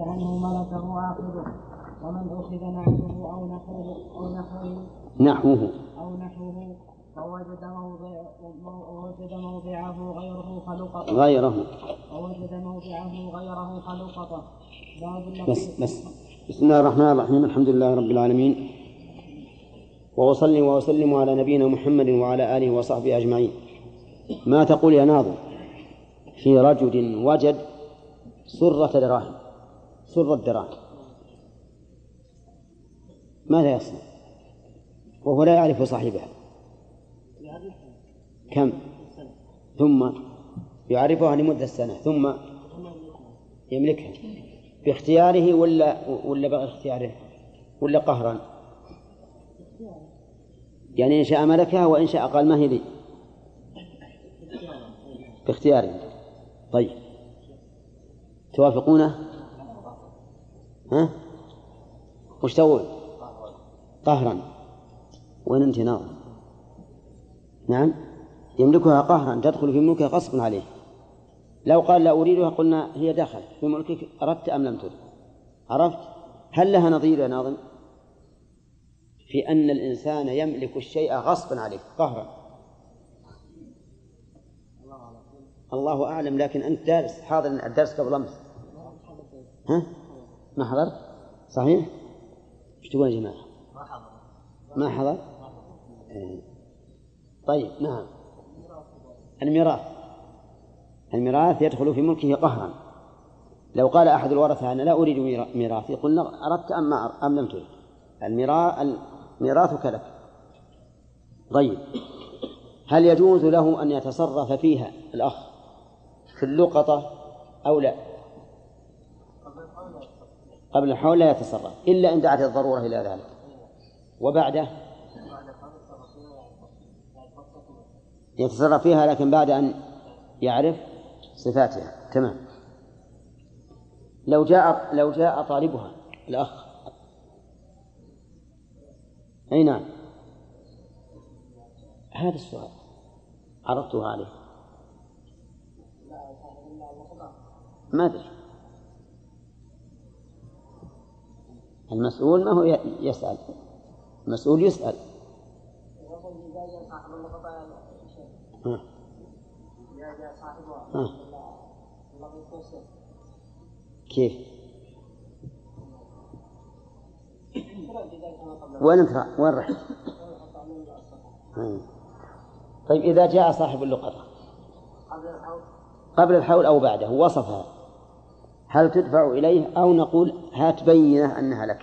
عنه ملكه آخذه ومن أخذ نحوه أو نحوه أو نحوه نحوه. أو نحوه فوجد موضع ووجد موضعه غيره فلقط غيره. ووجد موضعه غيره فلقط باب بس بس بسم الله الرحمن الرحيم. الحمد لله رب العالمين. وأصلي وأسلم على نبينا محمد وعلى آله وصحبه أجمعين. ما تقول يا ناظر؟ في رجل وجد سرة دراهم سرة دراهم ماذا يصنع؟ وهو لا يعرف صاحبها. كم؟ ثم يعرفها لمدة سنة ثم يملكها. باختياره ولا ولا بغير اختياره؟ ولا قهرا؟ يعني إن شاء ملكها وإن شاء قال ما هي لي؟ باختياره طيب. توافقونه؟ ها؟ وش تقول؟ قهرا. وين أنت ناظر نعم. يملكها قهرا تدخل في ملكها غصبا عليه. لو قال لا أريدها قلنا هي دخلت في ملكك أردت أم لم ترد؟ عرفت؟ هل لها نظير يا ناظم؟ في أن الإنسان يملك الشيء غصبا عليه قهرا. الله أعلم لكن أنت دارس حاضر الدرس قبل أمس. ها؟ ما حضرت صحيح؟ إيش تقول يا جماعة. ما حضر. إيه. طيب نعم. الميراث. الميراث يدخل في ملكه قهرا. لو قال أحد الورثة أنا لا أريد ميراثي قلنا أردت أم ما أم لم تريد. الميراث ميراثك لك طيب. هل يجوز له أن يتصرف فيها الأخ في اللقطة أو لا؟ قبل الحول لا يتصرف إلا إن دعت الضرورة إلى ذلك. وبعده؟ يتصرف فيها لكن بعد أن يعرف صفاتها. تمام. لو جاء لو جاء طالبها الأخ. أي نعم. هذا السؤال عرضته عليه. ما أدري. المسؤول ما هو يسأل المسؤول يسأل ها. ها. كيف؟ وين انت وين رحت؟ طيب إذا جاء صاحب اللقطة قبل الحول أو بعده وصفها هل تدفع إليه أو نقول هات بينة أنها لك؟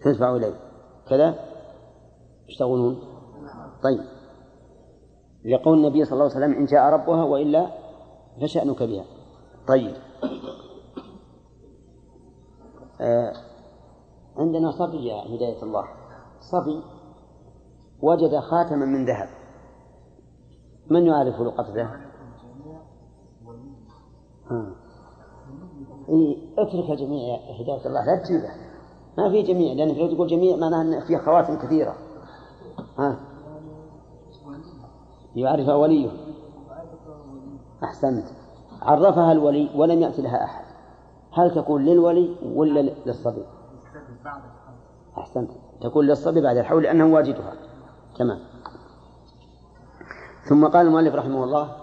تدفع إليه. كذا؟ إيش تقولون؟ طيب. لقول النبي صلى الله عليه وسلم إن جاء ربها وإلا فشأنك بها. طيب. آه عندنا صبي يا هداية الله. صبي وجد خاتما من ذهب. من يعرف لقطته؟ آه. إيه اترك الجميع هداية الله. لا تجيبه. ما في جميع لأنك لو تقول جميع معناه أن في خواتم كثيرة. ها؟ يعرفها وليه. أحسنت. عرفها الولي ولم يأتي لها أحد. هل تكون للولي ولا للصبي؟ أحسنت. تكون للصبي بعد الحول لأنه واجدها. تمام. ثم قال المؤلف رحمه الله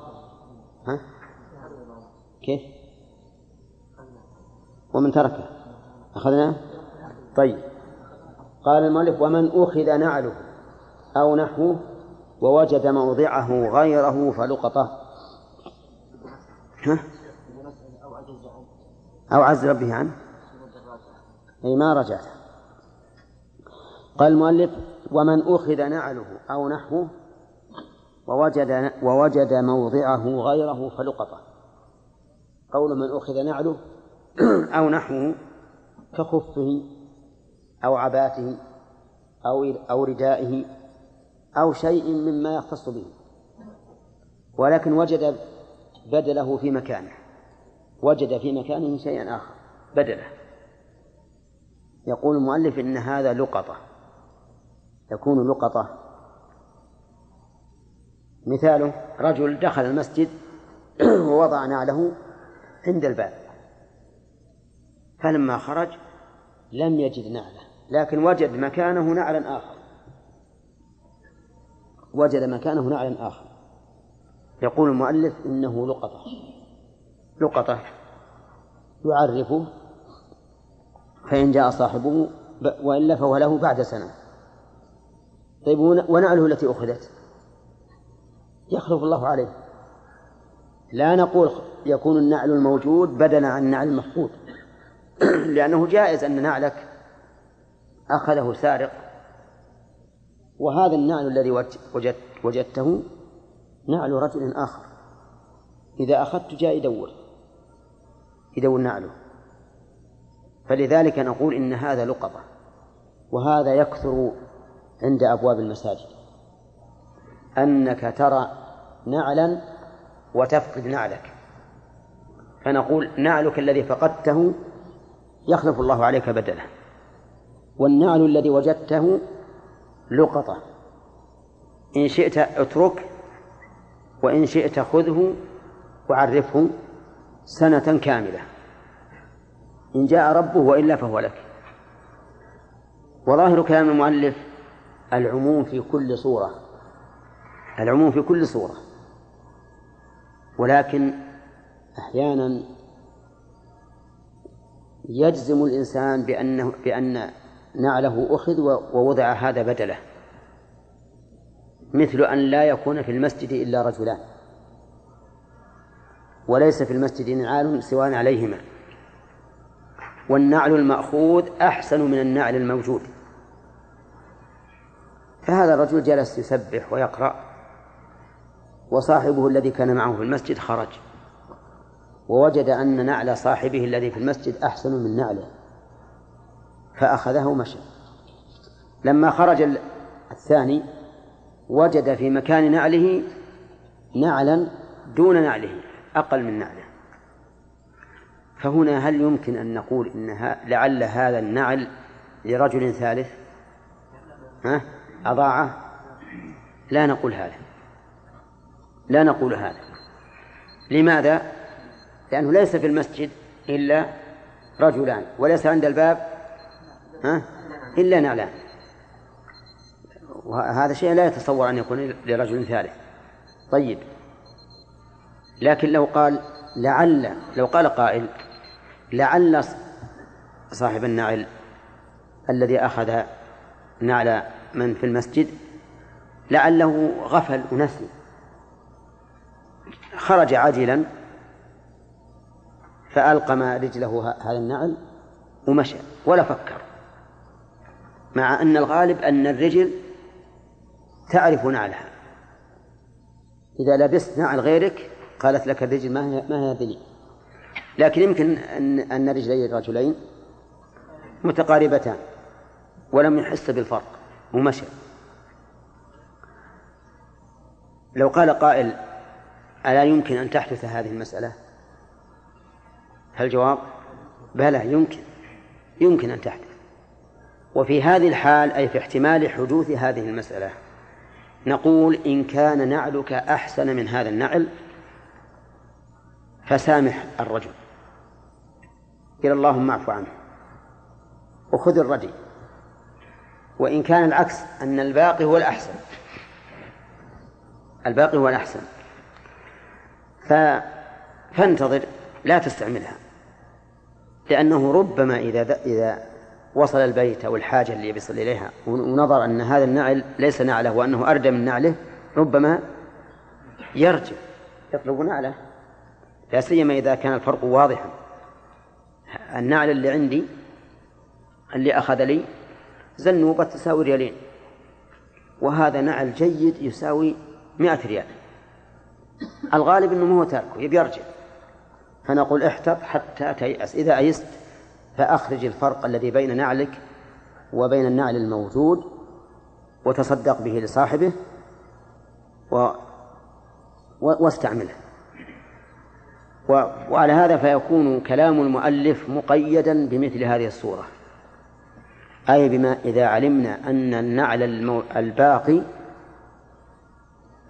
كيف؟ ومن تركه. أخذنا؟ طيب. قال المؤلف ومن أخذ نعله أو نحوه ووجد موضعه غيره فلقطه. ها؟ أو عز ربه عنه. أي ما رجعته قال المؤلف ومن أخذ نعله أو نحوه ووجد ووجد موضعه غيره فلقطه. قول من أخذ نعله أو نحوه كخفه أو عباته أو أو ردائه أو شيء مما يختص به. ولكن وجد بدله في مكانه. وجد في مكانه شيئا آخر. بدله. يقول المؤلف إن هذا لقطة. يكون لقطة. مثاله رجل دخل المسجد ووضع نعله عند الباب. فلما خرج لم يجد نعلة لكن وجد مكانه نعلا آخر. وجد مكانه نعلا آخر. يقول المؤلف إنه لقطة. لقطة. يعرفه فإن جاء صاحبه وإلا فهو له بعد سنة. طيب ونعله التي أخذت؟ يخلف الله عليه. لا نقول يكون النعل الموجود بدلا عن النعل المفقود. لأنه جائز أن نعلك أخذه سارق. وهذا النعل الذي وجدت وجدته نعل رجل آخر. إذا أخذت جاء يدور. يدور نعله. فلذلك نقول إن هذا لقطة وهذا يكثر عند أبواب المساجد. أنك ترى نعلا وتفقد نعلك. فنقول نعلك الذي فقدته يخلف الله عليك بدله. والنعل الذي وجدته لقطة. إن شئت اترك وإن شئت خذه وعرفه سنة كاملة. إن جاء ربه وإلا فهو لك. وظاهر كلام المؤلف العموم في كل صورة. العموم في كل صورة. ولكن أحيانا يجزم الإنسان بأنه بأن نعله أخذ ووضع هذا بدله مثل أن لا يكون في المسجد إلا رجلان وليس في المسجد نعال سوى عليهما والنعل المأخوذ أحسن من النعل الموجود فهذا الرجل جلس يسبح ويقرأ وصاحبه الذي كان معه في المسجد خرج. ووجد أن نعل صاحبه الذي في المسجد أحسن من نعله. فأخذه ومشى. لما خرج الثاني وجد في مكان نعله نعلا دون نعله أقل من نعله. فهنا هل يمكن أن نقول إن لعل هذا النعل لرجل ثالث؟ ها؟ أضاعه؟ لا نقول هذا. لا نقول هذا. لماذا؟ لأنه ليس في المسجد إلا رجلان وليس عند الباب ها؟ إلا نعلان. وهذا شيء لا يتصور أن يكون لرجل ثالث. طيب. لكن لو قال لعل لو قال قائل لعل صاحب النعل الذي أخذ نعل من في المسجد لعله غفل ونسي خرج عاجلا فألقم رجله هذا النعل ومشى ولا فكر. مع أن الغالب أن الرجل تعرف نعلها. إذا لبست نعل غيرك قالت لك الرجل ما هي ما هذه لكن يمكن أن أن رجلي الرجلين متقاربتان ولم يحس بالفرق ومشى. لو قال قائل ألا يمكن أن تحدث هذه المسألة؟ الجواب بلى يمكن. يمكن أن تحدث. وفي هذه الحال أي في احتمال حدوث هذه المسألة نقول إن كان نعلك أحسن من هذا النعل فسامح الرجل. قل اللهم اعف عنه. وخذ الردي. وإن كان العكس أن الباقي هو الأحسن. الباقي هو الأحسن. ف... فانتظر لا تستعملها. لأنه ربما إذا إذا وصل البيت أو الحاجة اللي بيصل إليها ونظر أن هذا النعل ليس نعله وأنه أردى من نعله ربما يرجع يطلب نعله. لا سيما إذا كان الفرق واضحا. النعل اللي عندي اللي أخذ لي زنوبة تساوي ريالين وهذا نعل جيد يساوي مئة ريال. الغالب أنه ما هو تاركه يبي يرجع. فنقول احتط حتى تيأس. إذا أيست فأخرج الفرق الذي بين نعلك وبين النعل الموجود وتصدق به لصاحبه و واستعمله. وعلى هذا فيكون كلام المؤلف مقيدا بمثل هذه الصورة. أي بما إذا علمنا أن النعل المو... الباقي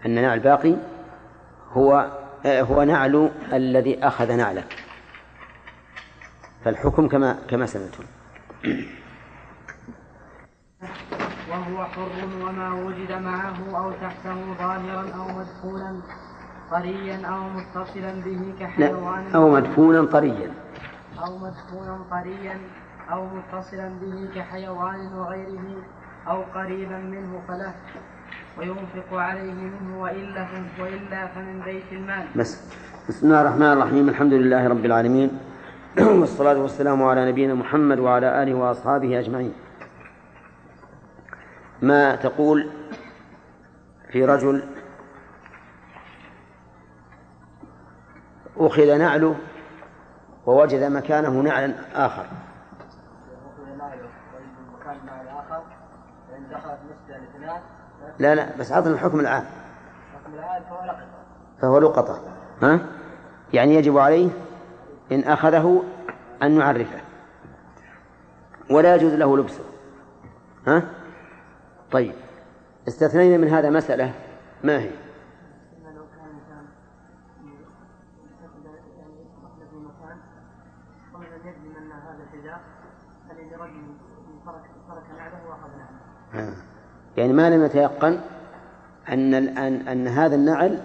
أن النعل الباقي هو هو نعل الذي أخذ نعلك. فالحكم كما كما سمعتم. وهو حر وما وجد معه أو تحته ظاهرا أو مدفونا طريا أو متصلا به كحيوان. أو مدفونا طريا أو مدفونا طريا أو متصلا به كحيوان وغيره أو قريبا منه فله. وينفق عليه منه وإلا وإلا فمن بيت المال. بس بسم الله الرحمن الرحيم الحمد لله رب العالمين والصلاة والسلام على نبينا محمد وعلى آله وأصحابه أجمعين. ما تقول في رجل أخذ نعله ووجد مكانه نعلا آخر لا لا بس عطنا الحكم العام. فهو لقطة. ها؟ يعني يجب عليه إن أخذه أن يعرفه. ولا يجوز له لبسه. ها؟ طيب. استثنينا من هذا مسألة. ما هي؟ يعني ما لم يتيقن أن أن أن هذا النعل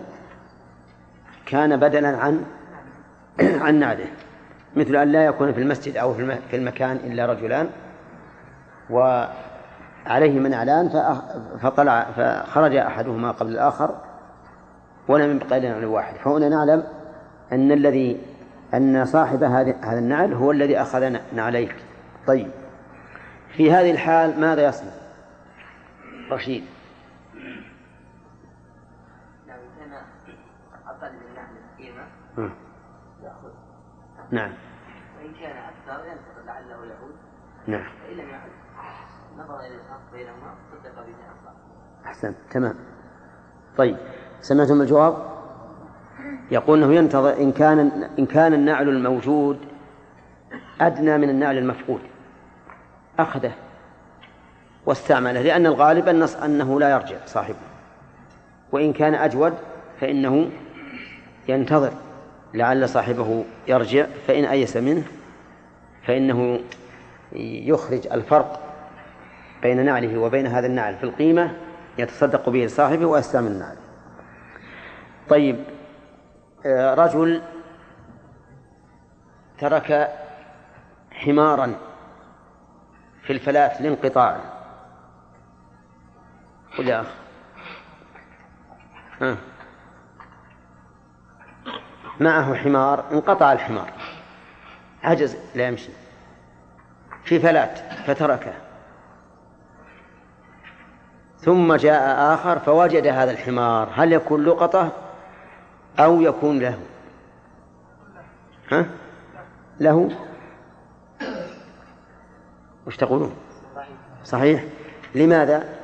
كان بدلا عن عن نعله. مثل أن لا يكون في المسجد أو في المكان إلا رجلان وعليه نعلان فطلع فخرج أحدهما قبل الآخر ولم يبقى إلا نعل واحد. فهنا نعلم أن الذي أن صاحب هذا النعل هو الذي أخذ نعليك. طيب. في هذه الحال ماذا يصنع؟ رشيد لو كان أقل من نعم القيمة يأخذ. نعم. وإن كان أكثر ينتظر لعله يعود. نعم. فإن لم يعد نظر إلى الفرق بينهما صدق به أفضل أحسن تمام. طيب سمعتم الجواب؟ يقول إنه ينتظر إن كان إن كان النعل الموجود أدنى من النعل المفقود. أخذه. واستعمله لأن الغالب النص أنه لا يرجع صاحبه. وإن كان أجود فإنه ينتظر لعل صاحبه يرجع فإن أيس منه فإنه يخرج الفرق بين نعله وبين هذا النعل في القيمة يتصدق به لصاحبه ويستعمل النعل. طيب آه، رجل ترك حمارا في الفلاة لانقطاعه يا أخ. معه حمار انقطع الحمار. عجز لا يمشي. في فلات فتركه. ثم جاء آخر فوجد هذا الحمار. هل يكون لقطة أو يكون له؟ ها؟ له؟ وش تقولون؟ صحيح. لماذا؟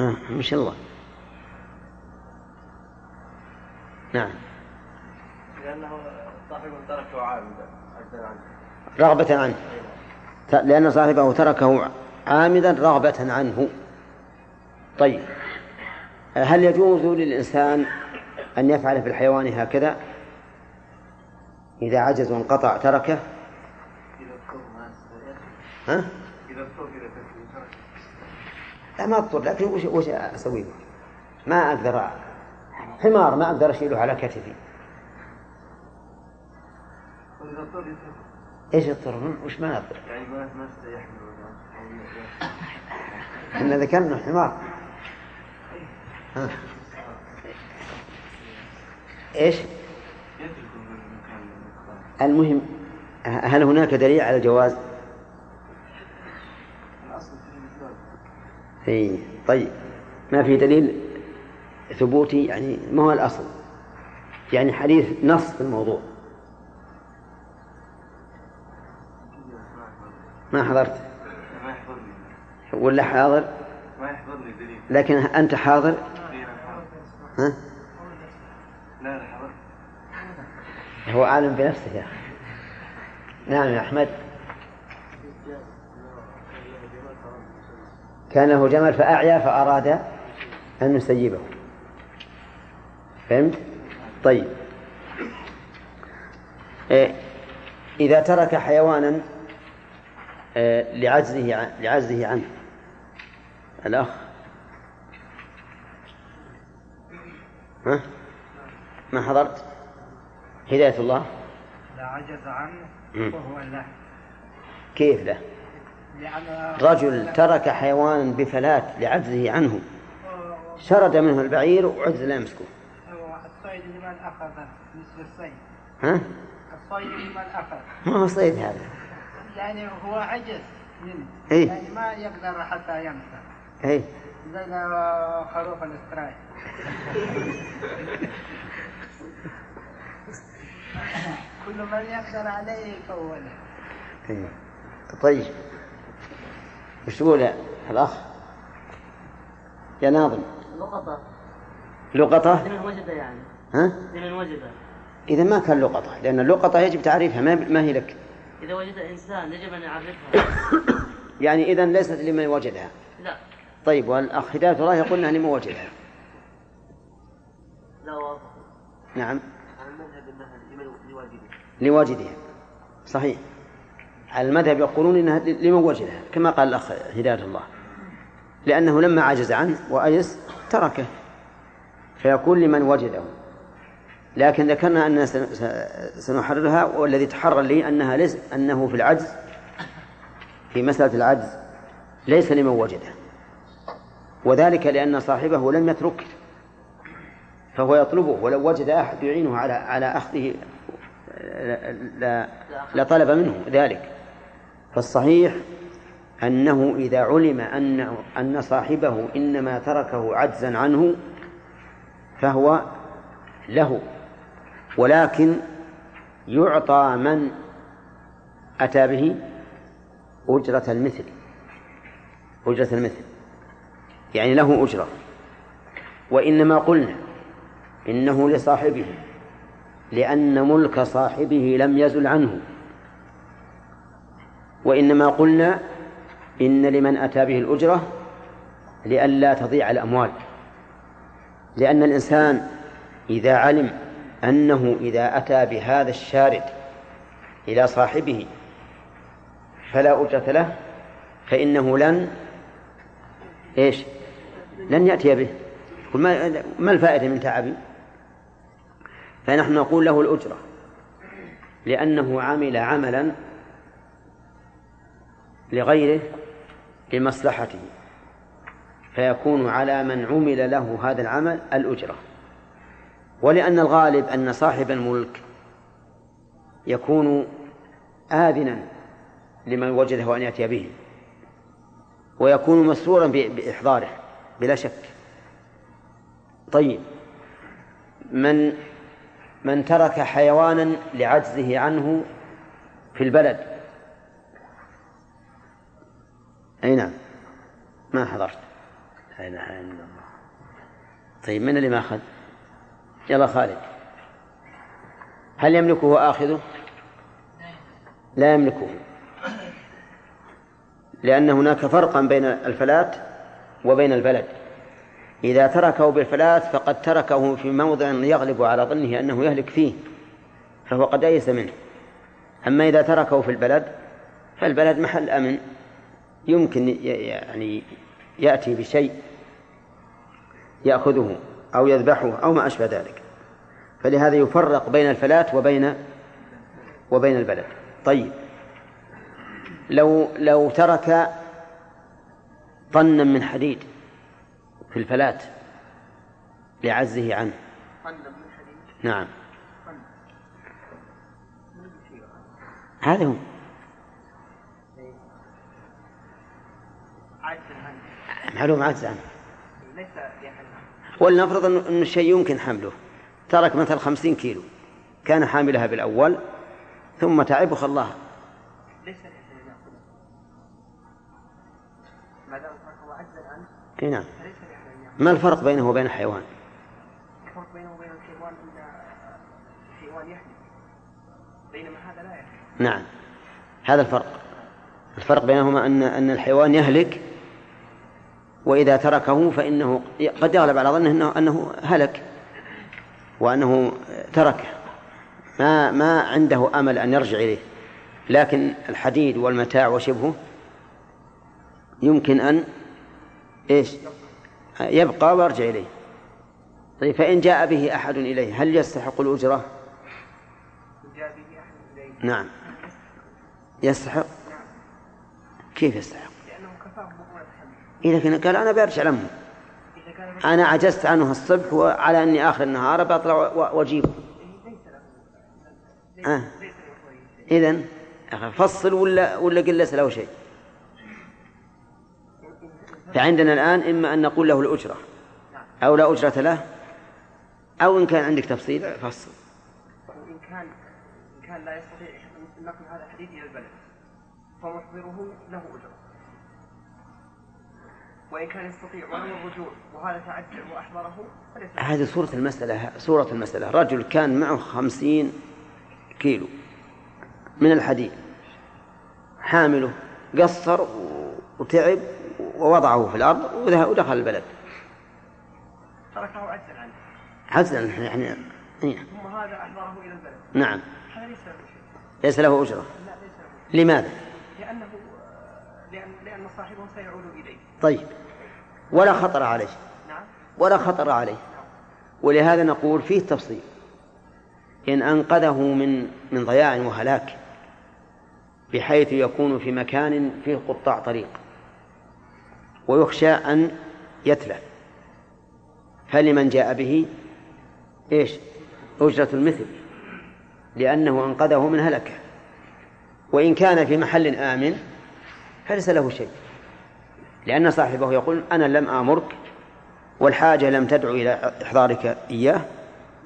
آه ما شاء الله. نعم. لأنه صاحبه تركه عامدا رغبة عنه. لأن صاحبه تركه عامدا رغبة عنه. طيب. هل يجوز للإنسان أن يفعل في الحيوان هكذا؟ إذا عجز وانقطع تركه؟ ها؟ لا ما اضطر لكن وش وش أسوي له؟ ما أقدر حمار ما أقدر أشيله على كتفي إيش اضطر؟ وش ما أقدر؟ يعني ما إحنا ذكرنا حمار. إيش؟ المهم هل هناك دليل على الجواز؟ اي طيب. ما في دليل ثبوتي؟ يعني ما هو الأصل؟ يعني حديث نص في الموضوع. ما حضرت؟ ما ولا حاضر؟ ما لكن أنت حاضر؟ ها؟ لا لا حضرت هو عالم بنفسه يا أخي. نعم يا أحمد. كان له جمل فأعيا فأراد أن يسيبه فهمت؟ طيب إيه إذا ترك حيوانا إيه لعجزه لعجزه عنه الأخ ها؟ ما حضرت؟ هداية الله لا عجز عنه. وهو له كيف له؟ رجل ترك حيوانا بفلات لعجزه عنه. شرد منه البعير وعجز لا يمسكه. الصيد لمن أخذ مثل الصيد ها؟ الصيد لمن أخذ ما هو صيد هذا؟ يعني هو عجز منه. إيه. يعني ما يقدر حتى يمسك. اي زي خروف الاستراي كل من يقدر عليه له إيه. طيب. وش تقول يا الأخ؟ يا ناظم. لقطة. لقطة؟ لمن وجد يعني. ها؟ لمن وجد. إذا ما كان لقطة لأن اللقطة يجب تعريفها ما ما هي لك. إذا وجد إنسان يجب أن يعرفها. يعني إذا ليست لمن وجدها. لا. طيب والأخ هداية الله يقول أنها لمن وجدها. لا واضح. نعم. على المذهب أنها لمن لواجده لواجدها. صحيح. المذهب يقولون إنها لمن وجدها كما قال الأخ هداية الله. لأنه لما عجز عنه وايس تركه. فيكون لمن وجده. لكن ذكرنا أن سنحررها والذي تحرر لي أنها ليس أنه في العجز في مسألة العجز ليس لمن وجده. وذلك لأن صاحبه لم يتركه. فهو يطلبه ولو وجد أحد يعينه على على أخذه لا لطلب منه ذلك. فالصحيح أنه إذا علم أن أن صاحبه إنما تركه عجزا عنه فهو له ولكن يعطى من أتى به؟ أجرة المثل أجرة المثل يعني له أجرة. وإنما قلنا إنه لصاحبه لأن ملك صاحبه لم يزل عنه. وإنما قلنا إن لمن أتى به الأجرة لئلا تضيع الأموال. لأن الإنسان إذا علم أنه إذا أتى بهذا الشارد إلى صاحبه فلا أجرة له فإنه لن إيش؟ لن يأتي به. ما ما الفائدة من تعبي فنحن نقول له الأجرة لأنه عمل عملا لغيره لمصلحته فيكون على من عمل له هذا العمل الأجرة. ولأن الغالب أن صاحب الملك يكون آذنا لمن وجده أن يأتي به ويكون مسرورا بإحضاره بلا شك. طيب من من ترك حيوانا لعجزه عنه في البلد أي نعم. ما حضرت. لا إله إلا الله. طيب من اللي ما أخذ يلا خالد. هل يملكه آخذه؟ لا يملكه. لأن هناك فرقا بين الفلات وبين البلد. إذا تركه بالفلات فقد تركه في موضع يغلب على ظنه أنه يهلك فيه فهو قد أيس منه. أما إذا تركه في البلد فالبلد محل أمن. يمكن يعني يأتي بشيء يأخذه أو يذبحه أو ما أشبه ذلك. فلهذا يفرق بين الفلات وبين وبين البلد. طيب. لو لو ترك طنا من حديد في الفلات لعزه عنه. نعم. هذا هو. معلوم عجز عنه ليس ولنفرض أن الشيء يمكن حمله. ترك مثلا خمسين كيلو. كان حاملها بالأول ثم تعب وخلاها. ليس ما دام هو عجز عنه إي نعم. ما الفرق بينه وبين الحيوان؟ الفرق بينه وبين الحيوان أن الحيوان يحلم بينما هذا لا يحلم نعم. هذا الفرق. الفرق بينهما أن أن الحيوان يهلك وإذا تركه فإنه قد يغلب على ظنه أنه, أنه هلك وأنه تركه. ما ما عنده أمل أن يرجع إليه. لكن الحديد والمتاع وشبهه يمكن أن إيش؟ يبقى ويرجع إليه. طيب فإن جاء به أحد إليه هل يستحق الأجرة؟ نعم. يستحق؟ كيف يستحق؟ إذا كان قال أنا برجع لأمه أنا عجزت عنه الصبح وعلى أني آخر النهار بطلع وأجيبه. آه. إذن فصل ولا ولا قل ليس له شيء. فعندنا الآن إما أن نقول له الأجرة. أو لا أجرة له. أو إن كان عندك تفصيل فصل. إن كان إن كان لا يستطيع نقل هذا الحديث إلى البلد. فمحضره له أجرة. وإن كان يستطيع وله الرجوع وهذا تعجل وأحضره هذه صورة المسألة صورة المسألة. رجل كان معه خمسين كيلو من الحديد. حامله قصر وتعب ووضعه في الأرض ودخل البلد. تركه عجزا عنه. عجزا يعني إيه. ثم هذا أحضره إلى البلد. نعم. هذا ليس له شيء ليس له أجرة. لا ليس له شيء لماذا؟ لأنه لأن لأن صاحبه سيعود إليه. طيب. ولا خطر عليه. نعم. ولا خطر عليه. ولهذا نقول فيه تفصيل. إن أنقذه من من ضياع وهلاك بحيث يكون في مكان فيه قطاع طريق ويخشى أن يتلف فلمن جاء به؟ إيش؟ أجرة المثل. لأنه أنقذه من هلكة. وإن كان في محل آمن فليس له شيء. لأن صاحبه يقول أنا لم آمرك والحاجة لم تدعو إلى إحضارك إياه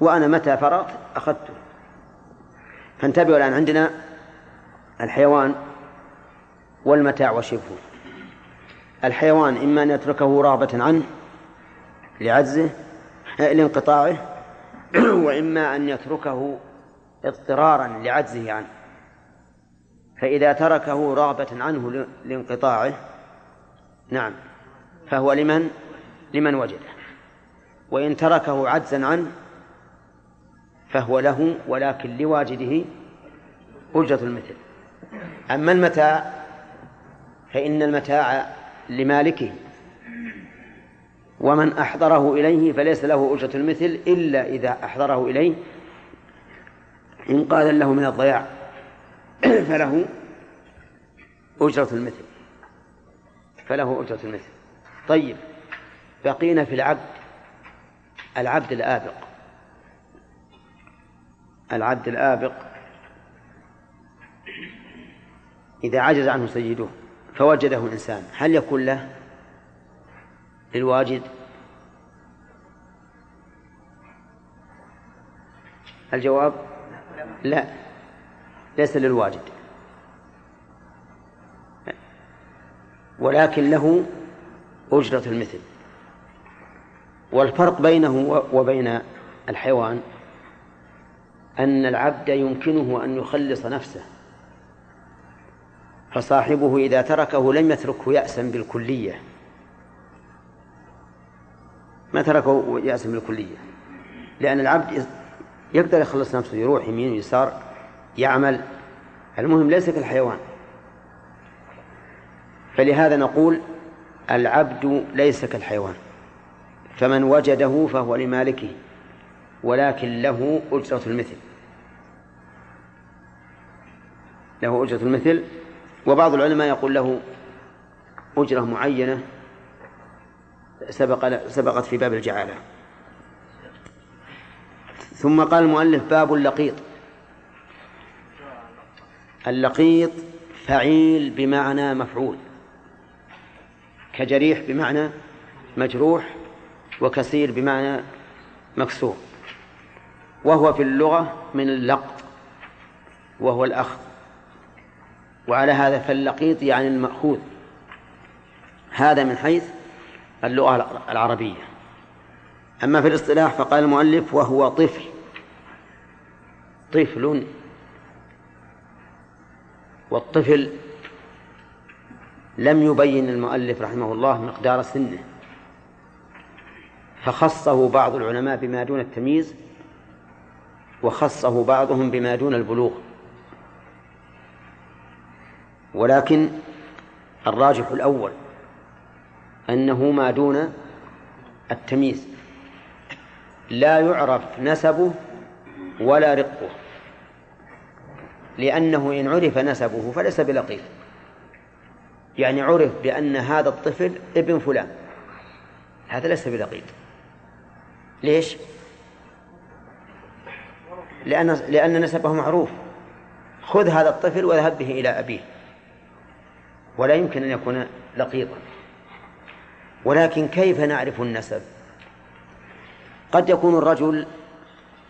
وأنا متى فرغت أخذته. فانتبهوا الآن عندنا الحيوان والمتاع وشبهه الحيوان إما أن يتركه رغبة عنه لعجزه لانقطاعه وإما أن يتركه اضطرارا لعجزه عنه. فإذا تركه رغبة عنه لانقطاعه نعم. فهو لمن؟ لمن وجده. وإن تركه عجزا عنه فهو له ولكن لواجده أجرة المثل. أما المتاع فإن المتاع لمالكه. ومن أحضره إليه فليس له أجرة المثل إلا إذا أحضره إليه. إنقاذا له من الضياع فله أجرة المثل. فله أجرة المثل. طيب بقينا في العبد العبد الآبق. العبد الآبق إذا عجز عنه سيده فوجده إنسان هل يكون له للواجد؟ الجواب لا ليس للواجد. ولكن له أجرة المثل. والفرق بينه وبين الحيوان أن العبد يمكنه أن يخلص نفسه فصاحبه إذا تركه لم يتركه يأسا بالكلية. ما تركه يأسا بالكلية لأن العبد يقدر يخلص نفسه يروح يمين ويسار يعمل. المهم ليس كالحيوان. فلهذا نقول العبد ليس كالحيوان فمن وجده فهو لمالكه ولكن له أجرة المثل. له أجرة المثل وبعض العلماء يقول له أجرة معينة سبق سبقت في باب الجعالة. ثم قال المؤلف باب اللقيط. اللقيط فعيل بمعنى مفعول. كجريح بمعنى مجروح وكثير بمعنى مكسور. وهو في اللغة من اللقط وهو الأخذ. وعلى هذا فاللقيط يعني المأخوذ. هذا من حيث اللغة العربية. أما في الاصطلاح فقال المؤلف وهو طفل. طفل. والطفل لم يبين المؤلف رحمه الله مقدار سنه. فخصه بعض العلماء بما دون التمييز وخصه بعضهم بما دون البلوغ. ولكن الراجح الأول أنه ما دون التمييز. لا يعرف نسبه ولا رقه لأنه إن عرف نسبه فليس بلقيط يعني عرف بأن هذا الطفل ابن فلان. هذا ليس بلقيط ليش؟ لأن لأن نسبه معروف. خذ هذا الطفل واذهب به إلى أبيه. ولا يمكن أن يكون لقيطا ولكن كيف نعرف النسب؟ قد يكون الرجل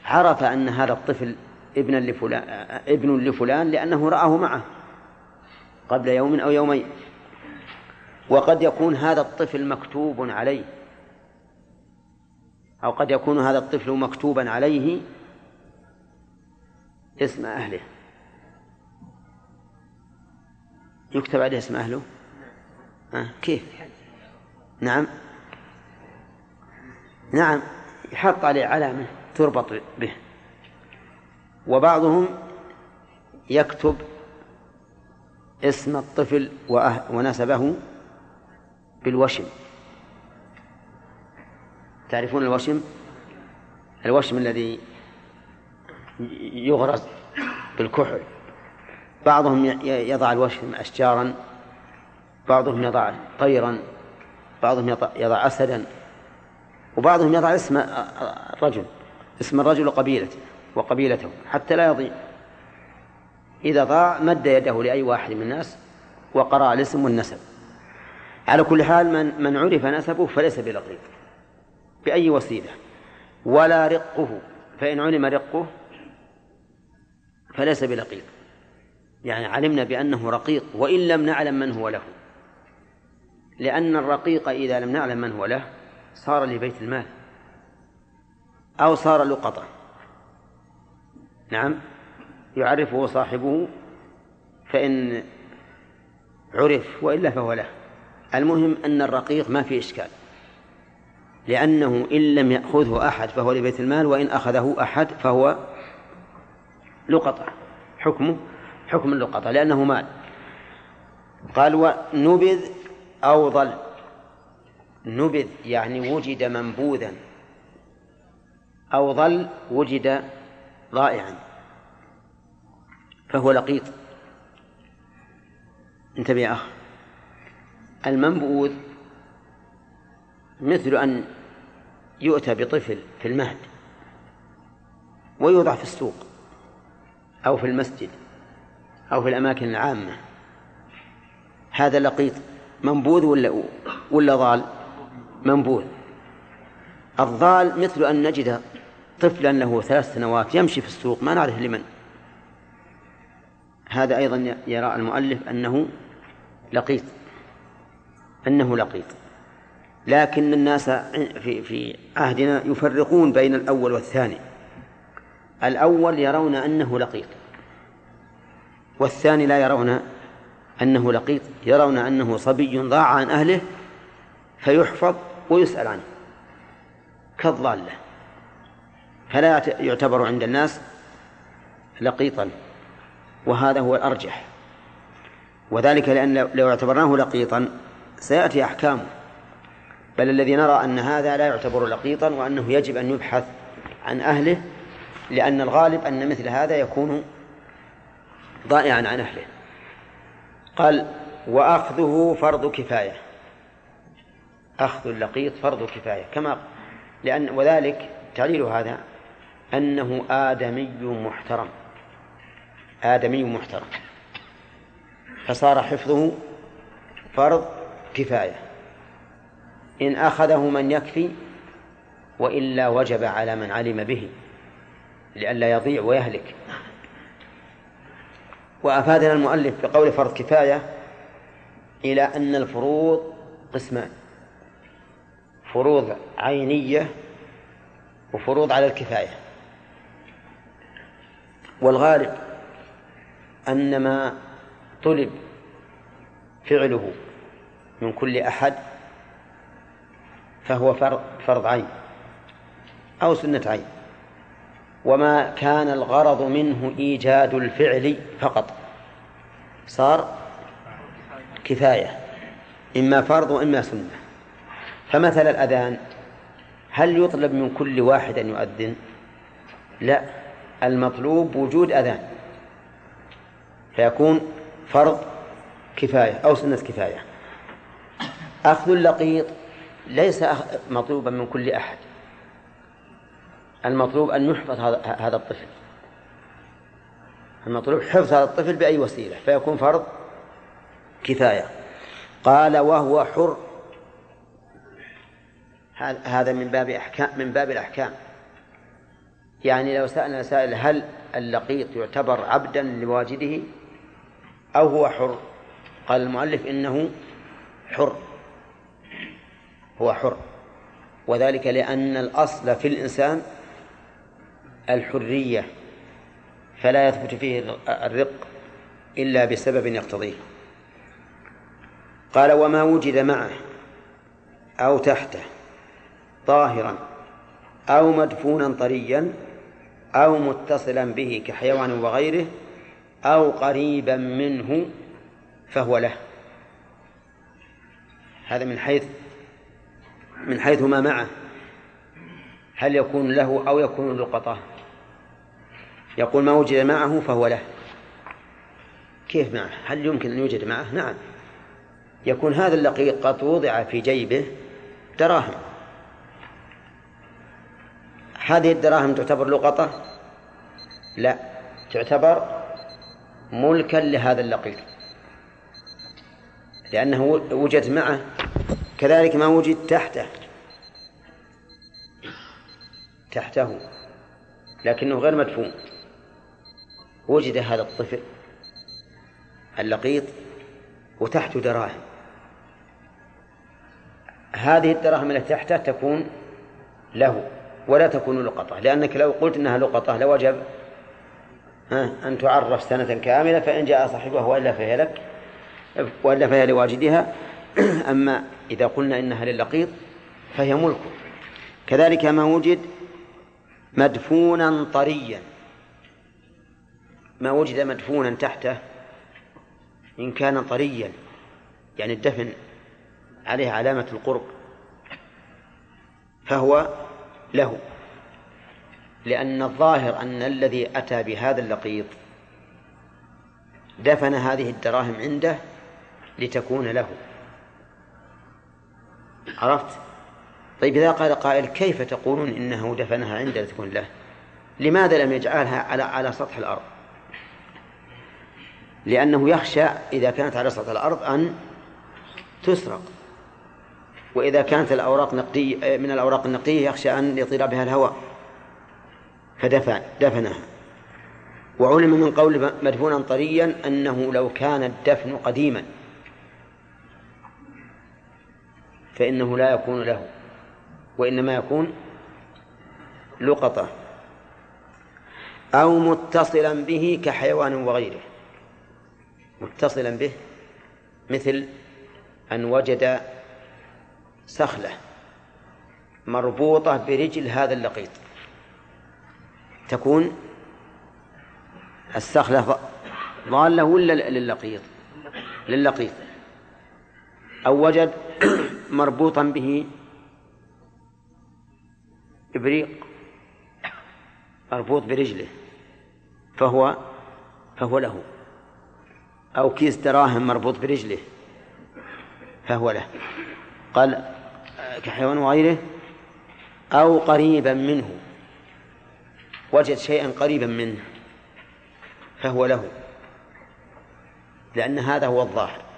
عرف أن هذا الطفل ابنا لفلان ابن لفلان لأنه رآه معه قبل يوم أو يومين. وقد يكون هذا الطفل مكتوب عليه. أو قد يكون هذا الطفل مكتوبا عليه اسم أهله. يكتب عليه اسم أهله؟ آه كيف؟ نعم. نعم يحط عليه علامة تربط به. وبعضهم يكتب اسم الطفل ونسبه بالوشم. تعرفون الوشم؟ الوشم الذي يغرز بالكحل بعضهم يضع الوشم أشجارا بعضهم يضع طيرا بعضهم يضع أسدا وبعضهم يضع اسم الرجل اسم الرجل وقبيلته وقبيلته حتى لا يضيع. إذا ضاع مد يده لأي واحد من الناس وقرأ الاسم والنسب. على كل حال من من عرف نسبه فليس بلقيط بأي وسيلة؟ ولا رقه فإن علم رقه فليس بلقيط يعني علمنا بأنه رقيق وإن لم نعلم من هو له. لأن الرقيق إذا لم نعلم من هو له صار لبيت المال أو صار لقطة. نعم يعرفه صاحبه فإن عرف وإلا فهو له. المهم أن الرقيق ما في إشكال. لأنه إن لم يأخذه أحد فهو لبيت المال وإن أخذه أحد فهو لقطة. حكمه حكم اللقطة لأنه مال. قال ونبذ أو ظل. نبذ يعني وجد منبوذا. أو ظل وجد ضائعا. فهو لقيط. انتبه يا أخ. المنبوذ مثل أن يؤتى بطفل في المهد ويوضع في السوق أو في المسجد أو في الأماكن العامة. هذا لقيط منبوذ ولا ولا ضال؟ منبوذ. الضال مثل أن نجد طفلا له ثلاث سنوات يمشي في السوق ما نعرف لمن. هذا أيضا يرى المؤلف أنه لقيط. أنه لقيط. لكن الناس في في عهدنا يفرقون بين الأول والثاني. الأول يرون أنه لقيط. والثاني لا يرون أنه لقيط يرون أنه صبي ضاع عن أهله فيحفظ ويسأل عنه. كالضالة. فلا يعتبر عند الناس لقيطا. وهذا هو الأرجح. وذلك لأن لو اعتبرناه لقيطا سيأتي أحكامه. بل الذي نرى أن هذا لا يعتبر لقيطا وأنه يجب أن يبحث عن أهله لأن الغالب أن مثل هذا يكون ضائعا عن أهله. قال وأخذه فرض كفاية. أخذ اللقيط فرض كفاية. كما لأن وذلك تعليل هذا أنه آدمي محترم. آدمي محترم. فصار حفظه فرض كفاية. إن أخذه من يكفي وإلا وجب على من علم به لئلا يضيع ويهلك. وأفادنا المؤلف بقول فرض كفاية إلى أن الفروض قسمان فروض عينية وفروض على الكفاية. والغالب أن ما طلب فعله من كل أحد فهو فرض, فرض عين أو سنة عين. وما كان الغرض منه إيجاد الفعل فقط. صار كفاية إما فرض وإما سنة. فمثل الأذان هل يطلب من كل واحد أن يؤذن؟ لا المطلوب وجود أذان. فيكون فرض كفاية أو سنة كفاية. أخذ اللقيط ليس مطلوبا من كل أحد. المطلوب أن يحفظ هذا الطفل. المطلوب حفظ هذا الطفل بأي وسيلة؟ فيكون فرض كفاية. قال وهو حر. هذا من باب أحكام من باب الأحكام. يعني لو سألنا سائل هل اللقيط يعتبر عبدا لواجده أو هو حر؟ قال المؤلف إنه حر. هو حر. وذلك لأن الأصل في الإنسان الحرية فلا يثبت فيه الرق إلا بسبب يقتضيه. قال وما وجد معه أو تحته طاهرا أو مدفونا طريا أو متصلا به كحيوان وغيره أو قريبا منه فهو له. هذا من حيث من حيث ما معه هل يكون له أو يكون لقطة يقول ما وجد معه فهو له. كيف معه؟ هل يمكن أن يوجد معه؟ نعم. يكون هذا اللقيط قد وضع في جيبه دراهم. هذه الدراهم تعتبر لقطة؟ لا تعتبر ملكا لهذا اللقيط لأنه وجد معه كذلك ما وجد تحته. تحته. لكنه غير مدفون. وجد هذا الطفل اللقيط وتحته دراهم. هذه الدراهم التي تحته تكون له ولا تكون لقطة لأنك لو قلت إنها لقطة لوجب أن تعرف سنة كاملة فإن جاء صاحبها وإلا فهي لك وإلا فهي لواجدها أما إذا قلنا إنها للقيط فهي ملكه. كذلك ما وجد مدفونا طريا. ما وجد مدفونا تحته إن كان طريا يعني الدفن عليه علامة القرب فهو له. لأن الظاهر أن الذي أتى بهذا اللقيط دفن هذه الدراهم عنده لتكون له. عرفت؟ طيب إذا قال قائل كيف تقولون إنه دفنها عنده لتكون له؟ لماذا لم يجعلها على على سطح الأرض؟ لأنه يخشى إذا كانت على سطح الأرض أن تسرق وإذا كانت الأوراق نقدية من الأوراق النقدية يخشى أن يطير بها الهواء فدفن دفنها وعلم من قول مدفونا طريا أنه لو كان الدفن قديما فإنه لا يكون له وإنما يكون لقطة أو متصلا به كحيوان وغيره. متصلا به مثل أن وجد سخلة مربوطة برجل هذا اللقيط. تكون السخلة ضالة ولا للقيط؟ للقيط. أو وجد مربوطا به إبريق مربوط برجله فهو فهو له. أو كيس دراهم مربوط برجله فهو له. قال كحيوان وغيره أو قريبا منه وجد شيئا قريبا منه فهو له. لأن هذا هو الظاهر.